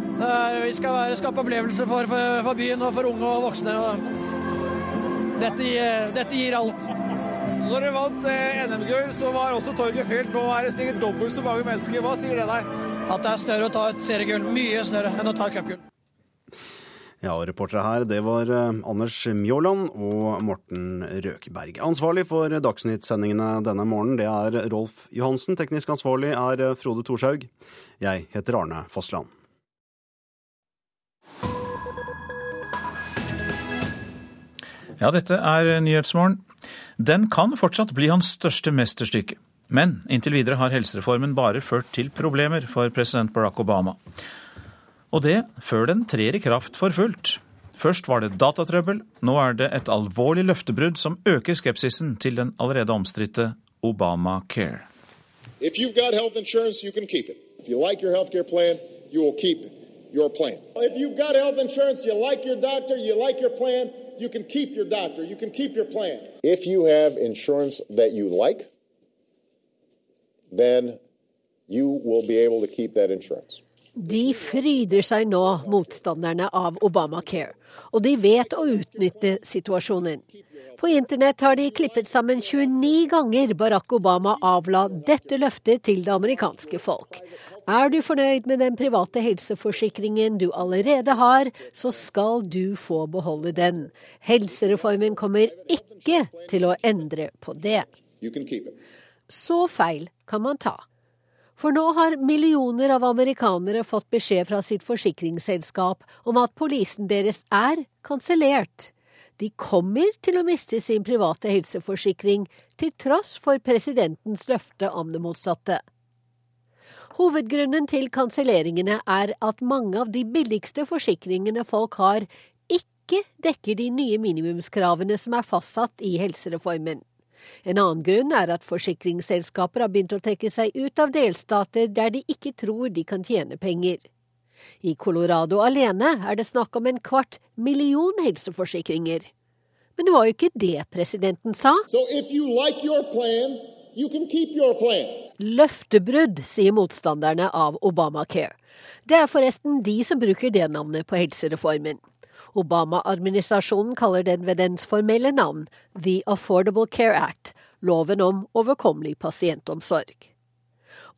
vi skal være, skape opplevelser for, for, for, byen og for unge og voksne. Og dette, dette, gir alt. Når du vant eh, NM-gull, så var også torget fylt. Nå er det sikkert dobbelt så mange mennesker. Hva sier det deg? At det er større å ta et seriegull. Mye større enn å ta et cupgull. Ja, reportere her, det var eh, Anders Mjåland og Morten Røkberg. Ansvarlig for Dagsnytt-sendingene denne morgenen, det er Rolf Johansen. Teknisk ansvarlig er eh, Frode Thorshaug. Jeg heter Arne Fossland. Ja, dette er Nyhetsmorgen. Den kan fortsatt bli hans største mesterstykke. Men inntil videre har helsereformen bare ført til problemer for president Barack Obama. Og det før den trer i kraft for fullt. Først var det datatrøbbel, nå er det et alvorlig løftebrudd som øker skepsisen til den allerede omstridte Obamacare. If you've got health insurance, you can keep it. If you like your health care plan, you will keep your plan. If you've got health insurance, you like your doctor, you like your plan, you can keep your doctor, you can keep your plan. If you have insurance that you like, then you will be able to keep that insurance. De fryder seg nå, motstanderne av Obamacare, og de vet å utnytte situasjonen. På internett har de klippet sammen 29 ganger Barack Obama avla dette løftet til det amerikanske folk. Er du fornøyd med den private helseforsikringen du allerede har, så skal du få beholde den. Helsereformen kommer ikke til å endre på det. Så feil kan man ta. For nå har millioner av amerikanere fått beskjed fra sitt forsikringsselskap om at polisen deres er kansellert. De kommer til å miste sin private helseforsikring, til tross for presidentens løfte om det motsatte. Hovedgrunnen til kanselleringene er at mange av de billigste forsikringene folk har, ikke dekker de nye minimumskravene som er fastsatt i helsereformen. En annen grunn er at forsikringsselskaper har begynt å trekke seg ut av delstater der de ikke tror de kan tjene penger. I Colorado alene er det snakk om en kvart million helseforsikringer. Men det var jo ikke det presidenten sa. So like plan, Løftebrudd, sier motstanderne av Obamacare. Det er forresten de som bruker det navnet på helsereformen. Obama-administrasjonen kaller den ved dens formelle navn The Affordable Care Act, loven om overkommelig pasientomsorg.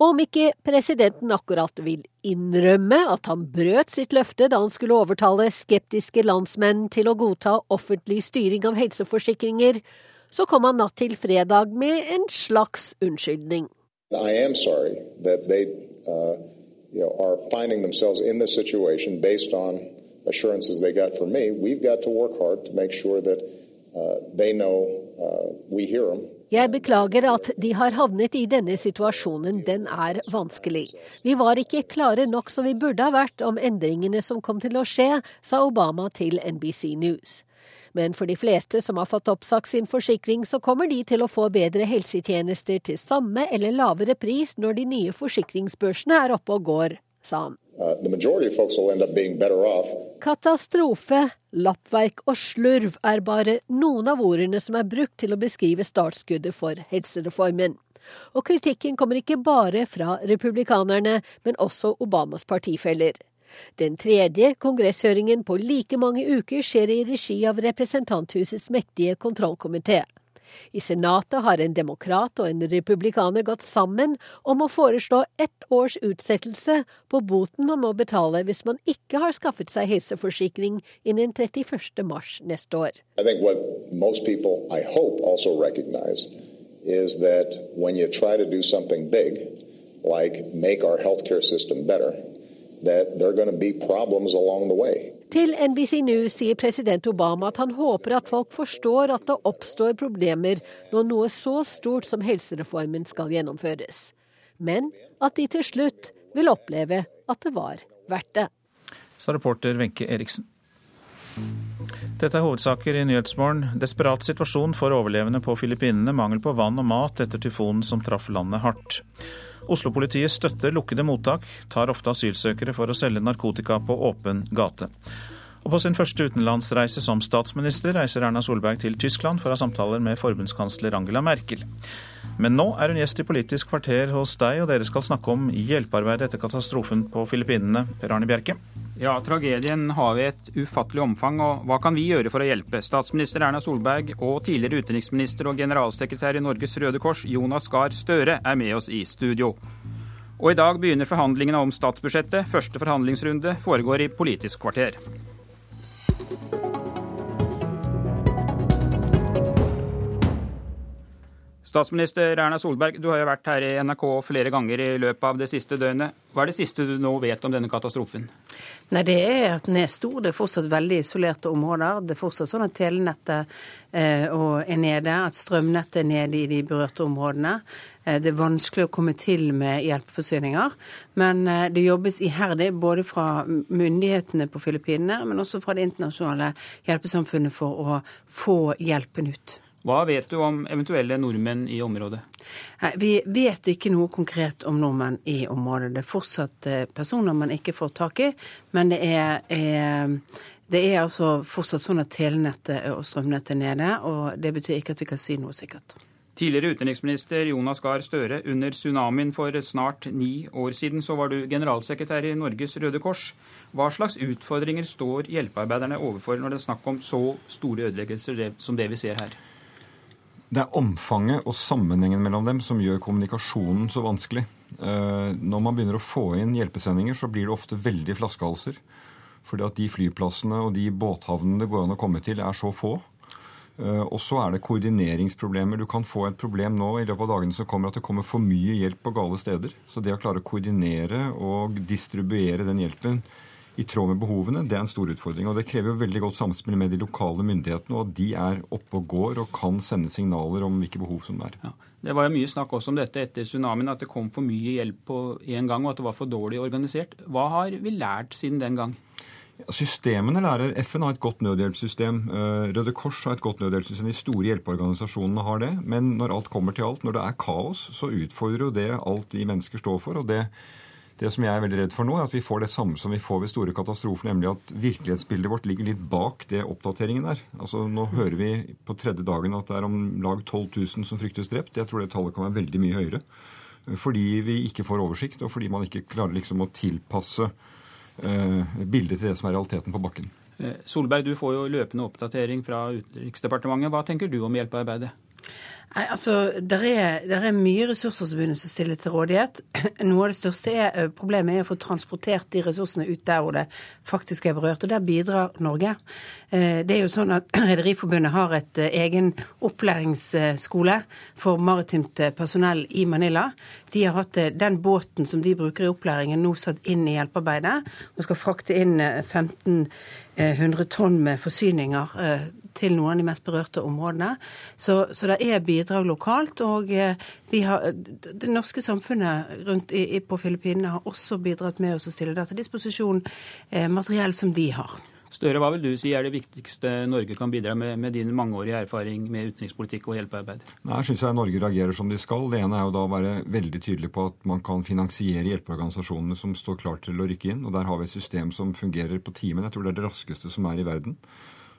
Og om ikke presidenten akkurat vil innrømme at han brøt sitt løfte da han skulle overtale skeptiske landsmenn til å godta offentlig styring av helseforsikringer, så kom han natt til fredag med en slags unnskyldning. I am sorry that they uh, you know, are finding themselves in this situation based on assurances they got from me. We've got to work hard to make sure that uh, they know uh, we hear them. Jeg beklager at de har havnet i denne situasjonen, den er vanskelig. Vi var ikke klare nok som vi burde ha vært om endringene som kom til å skje, sa Obama til NBC News. Men for de fleste som har fått oppsagt sin forsikring, så kommer de til å få bedre helsetjenester til samme eller lavere pris når de nye forsikringsbørsene er oppe og går, sa han. Uh. Katastrofe, lappverk og slurv er bare noen av ordene som er brukt til å beskrive startskuddet for helsereformen. Og kritikken kommer ikke bare fra republikanerne, men også Obamas partifeller. Den tredje kongresshøringen på like mange uker skjer i regi av Representanthusets mektige kontrollkomité. I Senatet har en demokrat og en republikaner gått sammen om å foreslå ett års utsettelse på boten man må betale hvis man ikke har skaffet seg helseforsikring innen 31. mars neste år. People, hope, big, like make our healthcare system better, that there are going to be problems along the way. Til NBC News sier president Obama at han håper at folk forstår at det oppstår problemer når noe så stort som helsereformen skal gjennomføres, men at de til slutt vil oppleve at det var verdt det. Sa reporter Wenche Eriksen. Dette er hovedsaker i Nyhetsmorgen. Desperat situasjon for overlevende på Filippinene. Mangel på vann og mat etter tyfonen som traff landet hardt. Oslo-politiet støtter lukkede mottak, tar ofte asylsøkere for å selge narkotika på åpen gate. Og på sin første utenlandsreise som statsminister reiser Erna Solberg til Tyskland for å ha samtaler med forbundskansler Angela Merkel. Men nå er hun gjest i Politisk kvarter hos deg, og dere skal snakke om hjelpearbeidet etter katastrofen på Filippinene. Per Arne Bjerke. Ja, tragedien har vi et ufattelig omfang, og hva kan vi gjøre for å hjelpe? Statsminister Erna Solberg og tidligere utenriksminister og generalsekretær i Norges Røde Kors, Jonas Gahr Støre, er med oss i studio. Og i dag begynner forhandlingene om statsbudsjettet. Første forhandlingsrunde foregår i Politisk kvarter. Statsminister Erna Solberg, du har jo vært her i NRK flere ganger i løpet av det siste døgnet. Hva er det siste du nå vet om denne katastrofen? Nei, Det er at den er stor. Det er fortsatt veldig isolerte områder. Det er fortsatt sånn at telenettet eh, er nede, at strømnettet er nede i de berørte områdene. Eh, det er vanskelig å komme til med hjelpeforsyninger. Men eh, det jobbes iherdig både fra myndighetene på Filippinene, men også fra det internasjonale hjelpesamfunnet for å få hjelpen ut. Hva vet du om eventuelle nordmenn i området? Vi vet ikke noe konkret om nordmenn i området. Det er fortsatt eh, personer man ikke får tak i, men det er, er det er altså fortsatt sånn at telenettet og strømnettet er nede, og det betyr ikke at vi kan si noe sikkert. Tidligere utenriksminister Jonas Gahr Støre, under tsunamien for snart ni år siden så var du generalsekretær i Norges Røde Kors. Hva slags utfordringer står hjelpearbeiderne overfor når det er snakk om så store ødeleggelser som det vi ser her? Det er omfanget og sammenhengen mellom dem som gjør kommunikasjonen så vanskelig. Eh, når man begynner å få inn hjelpesendinger, så blir det ofte veldig flaskehalser. Fordi at de flyplassene og de båthavnene det går an å komme til, er så få. Eh, og så er det koordineringsproblemer. Du kan få et problem nå i løpet av dagene som kommer at det kommer for mye hjelp på gale steder. Så det å klare å koordinere og distribuere den hjelpen i tråd med behovene, det er en stor utfordring. Og det krever jo veldig godt samspill med de lokale myndighetene, og at de er oppe og går og kan sende signaler om hvilke behov som er. Ja. Det var jo mye snakk også om dette etter tsunamien, at det kom for mye hjelp på én gang, og at det var for dårlig organisert. Hva har vi lært siden den gang? Systemene lærer. FN har et godt nødhjelpssystem. Eh, Røde Kors har et godt nødhjelpssystem. De store hjelpeorganisasjonene har det. Men når alt kommer til alt, når det er kaos, så utfordrer jo det alt vi mennesker står for. og det det som jeg er veldig redd for nå, er at vi får det samme som vi får ved store katastrofer, nemlig at virkelighetsbildet vårt ligger litt bak det oppdateringen er. Altså, Nå hører vi på tredje dagen at det er om lag 12 000 som fryktes drept. Jeg tror det tallet kan være veldig mye høyere. Fordi vi ikke får oversikt, og fordi man ikke klarer liksom å tilpasse eh, bildet til det som er realiteten på bakken. Eh, Solberg, du får jo løpende oppdatering fra Utenriksdepartementet. Hva tenker du om hjelpearbeidet? Nei, altså, der er, er, mye ressurser som begynner å stille til rådighet. Noe av det største er, problemet er å få transportert de ressursene ut der hvor det faktisk er berørt. Og der bidrar Norge. Eh, det er jo sånn at Rederiforbundet har et egen opplæringsskole for maritimt personell i Manila. De har hatt den båten som de bruker i opplæringen, nå satt inn i hjelpearbeidet og skal frakte inn 1500 tonn med forsyninger til noen av de mest berørte områdene. Så, så det er bidrag lokalt. Og eh, har, det norske samfunnet rundt i, på Filippinene har også bidratt med oss å stille det til disposisjon eh, materiell som de har. Støre, hva vil du si er det viktigste Norge kan bidra med, med din mangeårige erfaring med utenrikspolitikk og hjelpearbeid? Nei, jeg syns jeg Norge reagerer som de skal. Det ene er jo da å være veldig tydelig på at man kan finansiere hjelpeorganisasjonene som står klar til å rykke inn. Og der har vi et system som fungerer på timen. Jeg tror det er det raskeste som er i verden.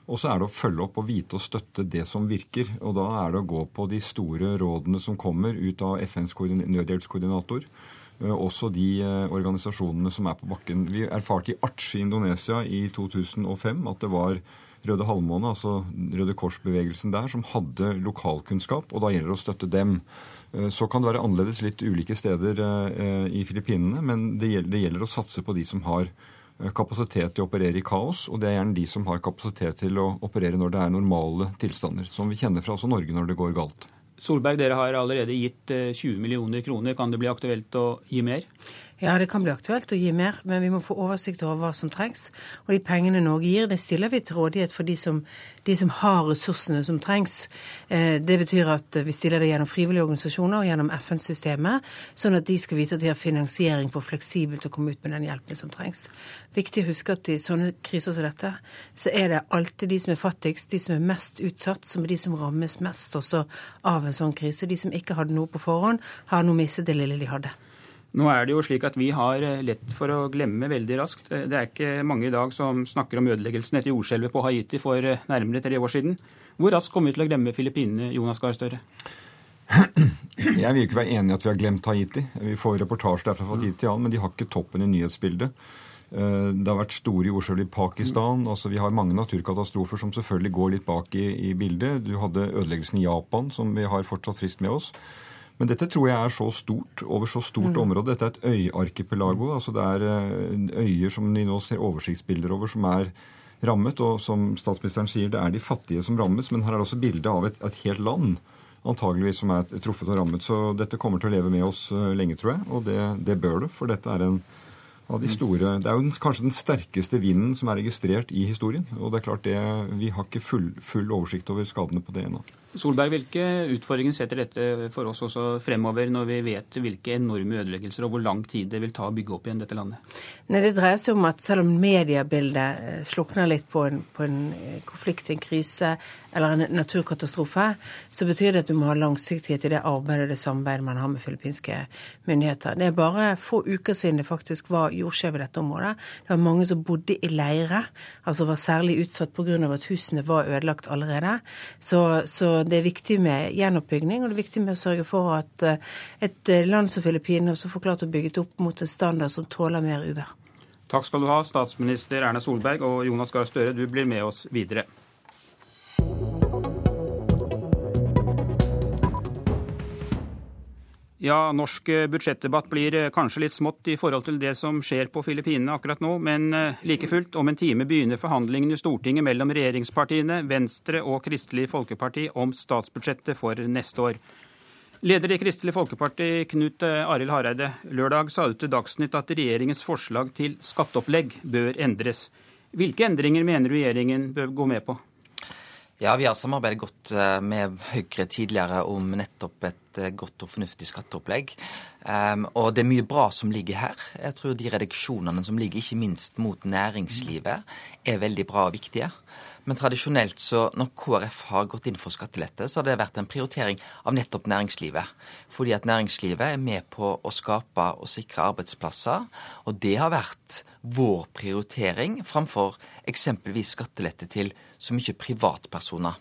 Og så er det å følge opp og vite og støtte det som virker. Og da er det å gå på de store rådene som kommer ut av FNs nødhjelpskoordinator. Eh, også de eh, organisasjonene som er på bakken. Vi erfarte i Arch i Indonesia i 2005 at det var Røde Halvmåne, altså Røde Kors-bevegelsen der, som hadde lokalkunnskap, og da gjelder det å støtte dem. Eh, så kan det være annerledes litt ulike steder i Filippinene, men det gjelder å satse på de som har Eh, kapasitet til å operere i kaos, og det er gjerne de som har kapasitet til å operere når det er normale tilstander, som vi kjenner fra også Norge når det går galt. Solberg, dere har allerede gitt 20 eh, millioner kroner. Kan det bli aktuelt å gi mer? Ja, det kan bli aktuelt å gi mer, men vi må få oversikt over hva som trengs. Og de pengene Norge gir, det stiller vi til rådighet for de som, de som har ressursene som trengs. Eh, det betyr at vi stiller det gjennom frivillige organisasjoner og gjennom FN-systemet, sånn at de skal vite at de har finansiering for fleksibelt å komme ut med den hjelpen som trengs. Viktig å huske at i sånne kriser som dette, så er det alltid de som er fattigst, de som er mest utsatt, som er de som rammes mest også av en sånn krise. De som ikke hadde noe på forhånd, har nå mistet det lille de hadde. Nå er det jo slik at Vi har eh, lett for å glemme veldig raskt. Eh, det er ikke mange i dag som snakker om ødeleggelsen etter jordskjelvet på Haiti for eh, nærmere tre år siden. Hvor raskt kommer vi til å glemme Filippinene, Jonas Gahr Støre? Jeg vil ikke være enig i at vi har glemt Haiti. Vi får reportasjer derfra fra tid til annen, men de har ikke toppen i nyhetsbildet. Det har vært store jordskjelv i Pakistan. altså Vi har mange naturkatastrofer som selvfølgelig går litt bak i, i bildet. Du hadde ødeleggelsen i Japan, som vi har fortsatt frist med oss. Men dette tror jeg er så stort, over så stort mm. område. Dette er et øyarkipelago. altså Det er eh, øyer som de nå ser oversiktsbilder over, som er rammet. Og som statsministeren sier, det er de fattige som rammes, men her er det også bilde av et, et helt land antageligvis som er truffet og rammet. Så dette kommer til å leve med oss eh, lenge, tror jeg. Og det, det bør det, for dette er en av de store Det er jo den, kanskje den sterkeste vinden som er registrert i historien. Og det er klart det, vi har ikke full, full oversikt over skadene på det ennå. Solberg, hvilke utfordringer setter dette for oss også fremover, når vi vet hvilke enorme ødeleggelser og hvor lang tid det vil ta å bygge opp igjen dette landet? Nei, Det dreier seg om at selv om mediebildet eh, slukner litt på en, på en eh, konflikt, en krise eller en naturkatastrofe, så betyr det at du må ha langsiktighet i det arbeidet og det samarbeidet man har med filippinske myndigheter. Det er bare få uker siden det faktisk var jordskjelv i dette området. Det var mange som bodde i leire, altså var særlig utsatt pga. at husene var ødelagt allerede. Så, så det er viktig med gjenoppbygging, og det er viktig med å sørge for at eh, et eh, land som Filippinene også får klart å bygge opp mot en standard som tåler mer uvær. Takk skal du ha, statsminister Erna Solberg og Jonas Gahr Støre. Du blir med oss videre. Ja, norsk eh, budsjettdebatt blir eh, kanskje litt smått i forhold til det som skjer på Filippinene akkurat nå, men eh, like fullt, om en time begynner forhandlingene i Stortinget mellom regjeringspartiene, Venstre og Kristelig Folkeparti om statsbudsjettet for neste år. Leder i Kristelig Folkeparti, Knut Arild Hareide. Lørdag sa du til Dagsnytt at regjeringens forslag til skatteopplegg bør endres. Hvilke endringer mener regjeringen bør gå med på? Ja, vi har samarbeidet godt med Høyre tidligere om nettopp et eh, godt og fornuftig skatteopplegg. Um, og det er mye bra som ligger her. Jeg tror de reduksjonene som ligger ikke minst mot næringslivet, er veldig bra og viktige. Men tradisjonelt så når KrF har gått inn for skattelette, så har det vært en prioritering av nettopp næringslivet. Fordi at næringslivet er med på å skape og sikre arbeidsplasser. Og det har vært vår prioritering framfor eksempelvis skattelette til så mye privatpersoner.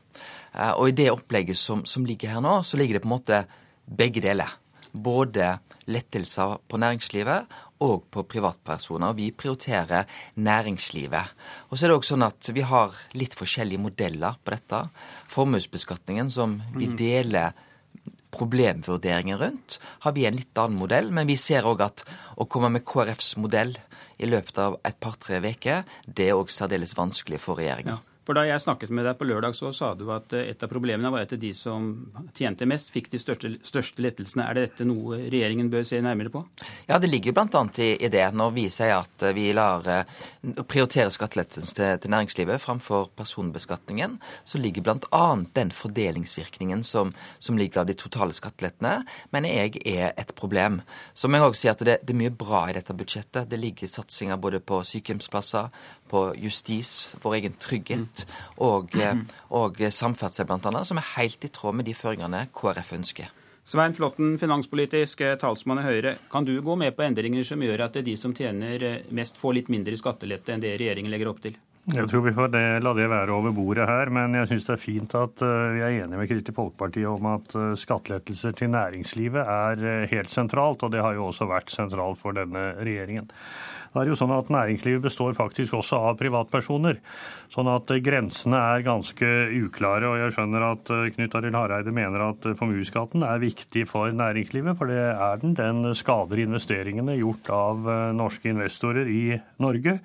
Eh, og i det opplegget som, som ligger her nå, så ligger det på en måte begge deler. Både lettelser på næringslivet og på privatpersoner. Vi prioriterer næringslivet. Og så er det også sånn at vi har litt forskjellige modeller på dette. Formuesbeskatningen som vi mm. deler problemvurderingen rundt, har vi en litt annen modell. Men vi ser òg at å komme med KrFs modell i løpet av et par-tre uker, det er òg særdeles vanskelig for regjeringa. Ja. For Da jeg snakket med deg på lørdag, så sa du at eh, et av problemene var at de som tjente mest, fikk de største, største lettelsene. Er dette noe regjeringen bør se nærmere på? Ja, det ligger bl.a. I, i det. Når vi sier at eh, vi lar eh, prioritere skattelettelsen til, til, næringslivet framfor personbeskatningen, så ligger bl.a. den fordelingsvirkningen som, som, ligger av de totale skattelettene, mener jeg er et problem. Så må jeg òg si at det, det er mye bra i dette budsjettet. Det ligger satsinger både på sykehjemsplasser, på justis, vår egen trygghet, og, eh, og samferdsel bl.a., som er helt i tråd med de føringene KrF ønsker. Svein Flåtten, finanspolitisk eh, talsmann i Høyre. Kan du gå med på endringer som gjør at de som tjener eh, mest, får litt mindre skattelette enn det regjeringen legger opp til? Jeg tror vi får det, la det være over bordet her, men jeg syns det er fint at vi er enige med Kristelig Folkeparti om at skattelettelser til næringslivet er helt sentralt, og det har jo også vært sentralt for denne regjeringen. Det er jo sånn at Næringslivet består faktisk også av privatpersoner. Sånn at grensene er ganske uklare. Og jeg skjønner at eh, Knut Arild Hareide mener at formuesskatten er viktig for næringslivet, for det er den. Den skader investeringene gjort av eh, norske investorer i Norge.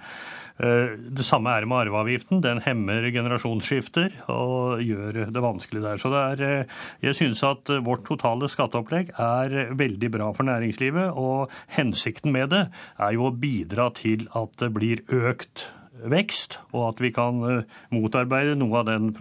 Eh, det samme er med arveavgiften. Den hemmer generasjonsskifter og gjør det vanskelig der. Så er, eh, jeg synes at vårt totale skatteopplegg er veldig bra for næringslivet. Og hensikten med det er jo å bidra til at det blir økt vekst, og at vi kan eh, motarbeide noe av den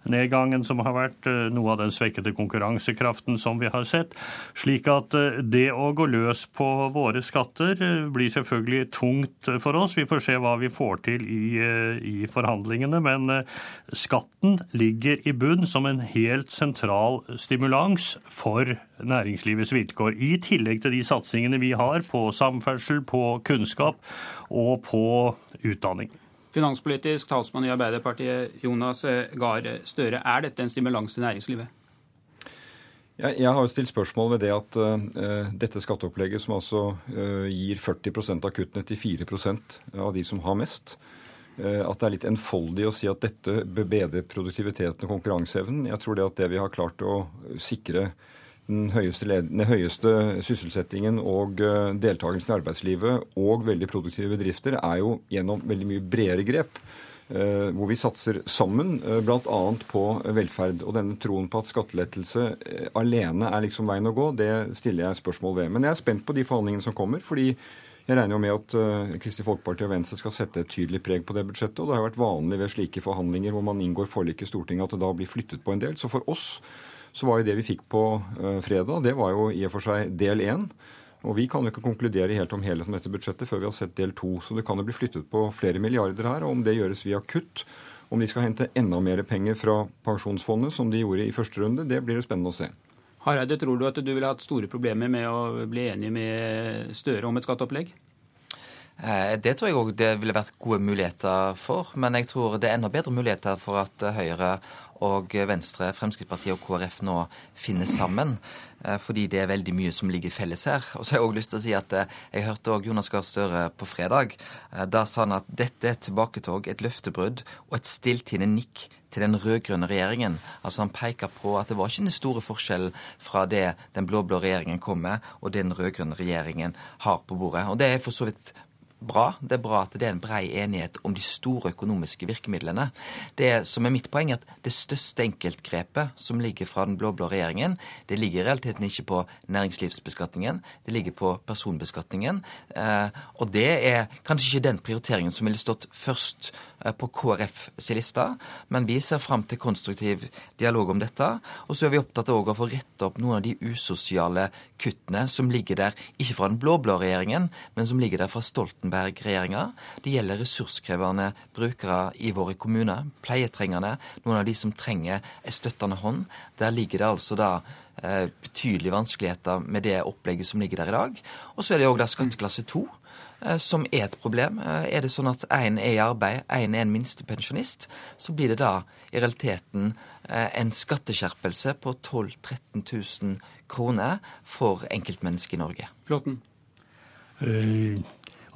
produktivitetsnedgangen som har vært, eh, noe av den svekkede konkurransekraften som vi har sett. Slik at eh, det å gå løs på våre skatter blir selvfølgelig tungt for oss. Vi får se hva vi får til i, i forhandlingene, men skatten ligger i bunn som en helt sentral stimulans for næringslivets vilkår. I tillegg til de satsingene vi har på samferdsel, på kunnskap og på utdanning. Finanspolitisk talsmann i Arbeiderpartiet, Jonas Gahr Støre. Er dette en stimulans til næringslivet? Jeg, jeg har jo stilt spørsmål ved det at uh, dette skatteopplegget, som altså uh, gir 40% av kuttene til 4% av de som har mest, uh, at det er litt enfoldig å si at dette bedrer produktiviteten og konkurranseevnen. Jeg tror det at det vi har klart å sikre den høyeste, den høyeste, sysselsettingen og eh, deltakelsen i arbeidslivet og veldig produktive bedrifter, er jo gjennom veldig mye bredere grep. Eh, hvor vi satser sammen, eh, bl.a. på velferd. Og denne troen på at skattelettelse alene er liksom veien å gå, det stiller jeg spørsmål ved. Men jeg er spent på de forhandlingene som kommer. fordi jeg regner jo med at Kristelig Folkeparti og Venstre skal sette et tydelig preg på det budsjettet. Og det har jo vært vanlig ved slike forhandlinger hvor man inngår forlik i Stortinget at det da blir flyttet på en del. Så for oss så var jo det vi fikk på eh, fredag, det var jo i og for seg del én. Og vi kan jo ikke konkludere helt om helheten av dette budsjettet før vi har sett del to. Så det kan jo bli flyttet på flere milliarder her. Og om det gjøres via kutt, om de skal hente enda mer penger fra pensjonsfondet, som de gjorde i første runde, det blir det spennende å se. Hareide, tror du at du ville hatt store problemer med å bli enig med Støre om et skatteopplegg? Eh, det tror jeg òg det ville vært gode muligheter for. Men jeg tror det er enda bedre muligheter for at Høyre og Venstre, Fremskrittspartiet og KrF nå finner sammen. Eh, fordi det er veldig mye som ligger felles her. Og så har jeg òg lyst til å si at eh, jeg hørte òg Jonas Gahr Støre på fredag. Eh, da sa han at dette er et tilbaketog, et løftebrudd og et stilltiende nikk til den rød-grønne regjeringen. Altså Han peker på at det var ikke den store forskjellen fra det den blå-blå regjeringen kom med, og det den rød-grønne regjeringen har på bordet. Og Det er for så vidt bra. Det er bra at det er en brei enighet om de store økonomiske virkemidlene. Det som er mitt poeng, er at det største enkeltgrepet som ligger fra den blå-blå regjeringen, det ligger i realiteten ikke på næringslivsbeskatningen, det ligger på personbeskatningen. Eh, og det er kanskje ikke den prioriteringen som ville stått først på KrF sin liste, men vi ser fram til konstruktiv dialog om dette. Og så er vi opptatt av å få rette opp noen av de usosiale kuttene som ligger der, ikke fra den blå-blå regjeringen, men som ligger der fra Stoltenberg-regjeringa. Det gjelder ressurskrevende brukere i våre kommuner, pleietrengende, noen av de som trenger en støttende hånd. Der ligger det altså da eh, betydelige vanskeligheter med det opplegget som ligger der i dag. Og så er det òg skatteklasse to Eh, som er et problem. Eh, er det sånn at én er i arbeid, én er en minstepensjonist, så blir det da i realiteten eh, en skatteskjerpelse på 12 000-13 000 kroner for enkeltmennesket i Norge. Flåtten.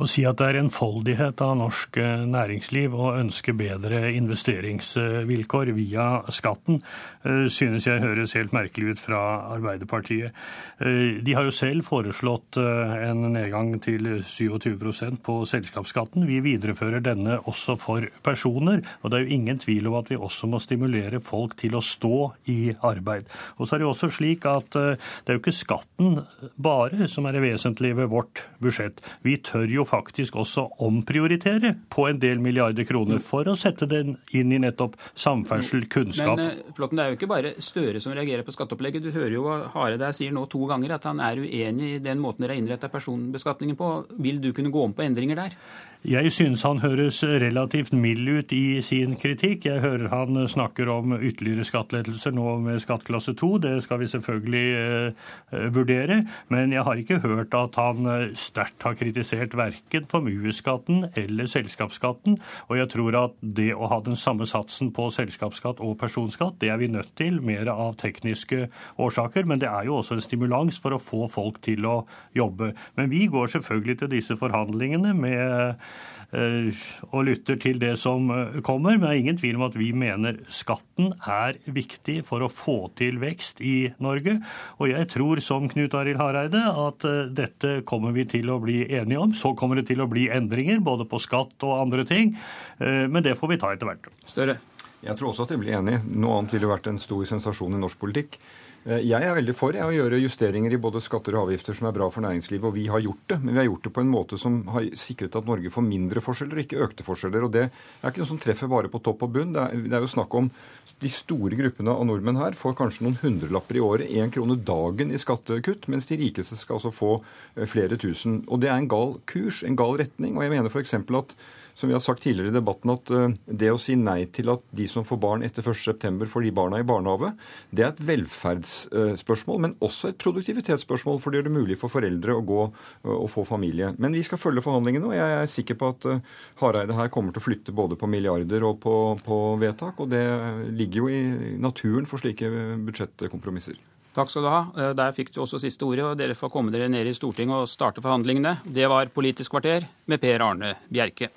Å si at det er enfoldighet av norsk eh, næringsliv å ønske bedre investeringsvilkår via skatten, eh, synes jeg høres helt merkelig ut fra Arbeiderpartiet. Eh, de har jo selv foreslått en nedgang til 27% på selskapsskatten. Vi viderefører denne også for personer. Og det er jo ingen tvil om at vi også må stimulere folk til å stå i arbeid. Og så er det jo også slik at det er jo ikke skatten bare som er det vesentlige ved vårt budsjett. Vi tør jo faktisk også omprioritere på en del milliarder kroner for å sette den inn i nettopp samferdsel, kunnskap. Men Flotten, Flåtten, det er jo ikke bare Støre som reagerer på skatteopplegget. Du hører jo hva Hareide sier nå to ganger at han er uenig i den måten dere har innretta personbeskatningen på. Vil du kunne gå om på endringer der? Jeg synes han høres relativt mild ut i sin kritikk. Jeg hører han snakker om ytterligere skattelettelser nå med skattklasse 2. Det skal vi selvfølgelig eh, vurdere. Men jeg har ikke hørt at han eh, sterkt har kritisert verken formuesskatten eller selskapsskatten. Og jeg tror at det å ha den samme satsen på selskapsskatt og personskatt, det er vi nødt til, mer av tekniske årsaker. Men det er jo også en stimulans for å få folk til å jobbe. Men vi går selvfølgelig til disse forhandlingene med Eh, og lytter til det som eh, kommer. Men det er ingen tvil om at vi mener skatten er viktig for å få til vekst i Norge. Og jeg tror, som Knut Arild Hareide, at eh, dette kommer vi til å bli enige om. Så kommer det til å bli endringer, både på skatt og andre ting. Men det får vi ta etter hvert. Større. Jeg tror også at jeg blir enig. Noe annet ville vært en stor sensasjon i norsk politikk. Eh, jeg er veldig for jeg, å gjøre justeringer i både skatter og avgifter som er bra for næringslivet, og vi har gjort det. Men vi har gjort det på en måte som har sikret at Norge får mindre forskjeller, ikke økte forskjeller. Og det er ikke noe som treffer bare på topp og bunn. Det er, det er jo snakk om de store gruppene av nordmenn her får kanskje noen hundrelapper i året, én krone dagen i skattekutt, mens de rikeste skal altså få eh, flere tusen. Og det er en gal kurs, en gal retning. Og jeg mener f.eks. at som vi har sagt tidligere i debatten, at eh, det å si nei til at de som får barn etter 1.9. får de barna i barnehage, det er et velferdsspørsmål, men også et produktivitetsspørsmål. For det gjør det mulig for foreldre å gå eh, og få familie. Men vi skal følge forhandlingene, og jeg er sikker på at eh, Hareide her kommer til å flytte både på milliarder og på, på vedtak. Og det ligger jo i naturen for slike budsjettkompromisser. Takk skal du ha. Der fikk du også siste ordet, og dere får komme dere ned i Stortinget og starte forhandlingene. Det var Politisk kvarter med Per Arne Bjerke.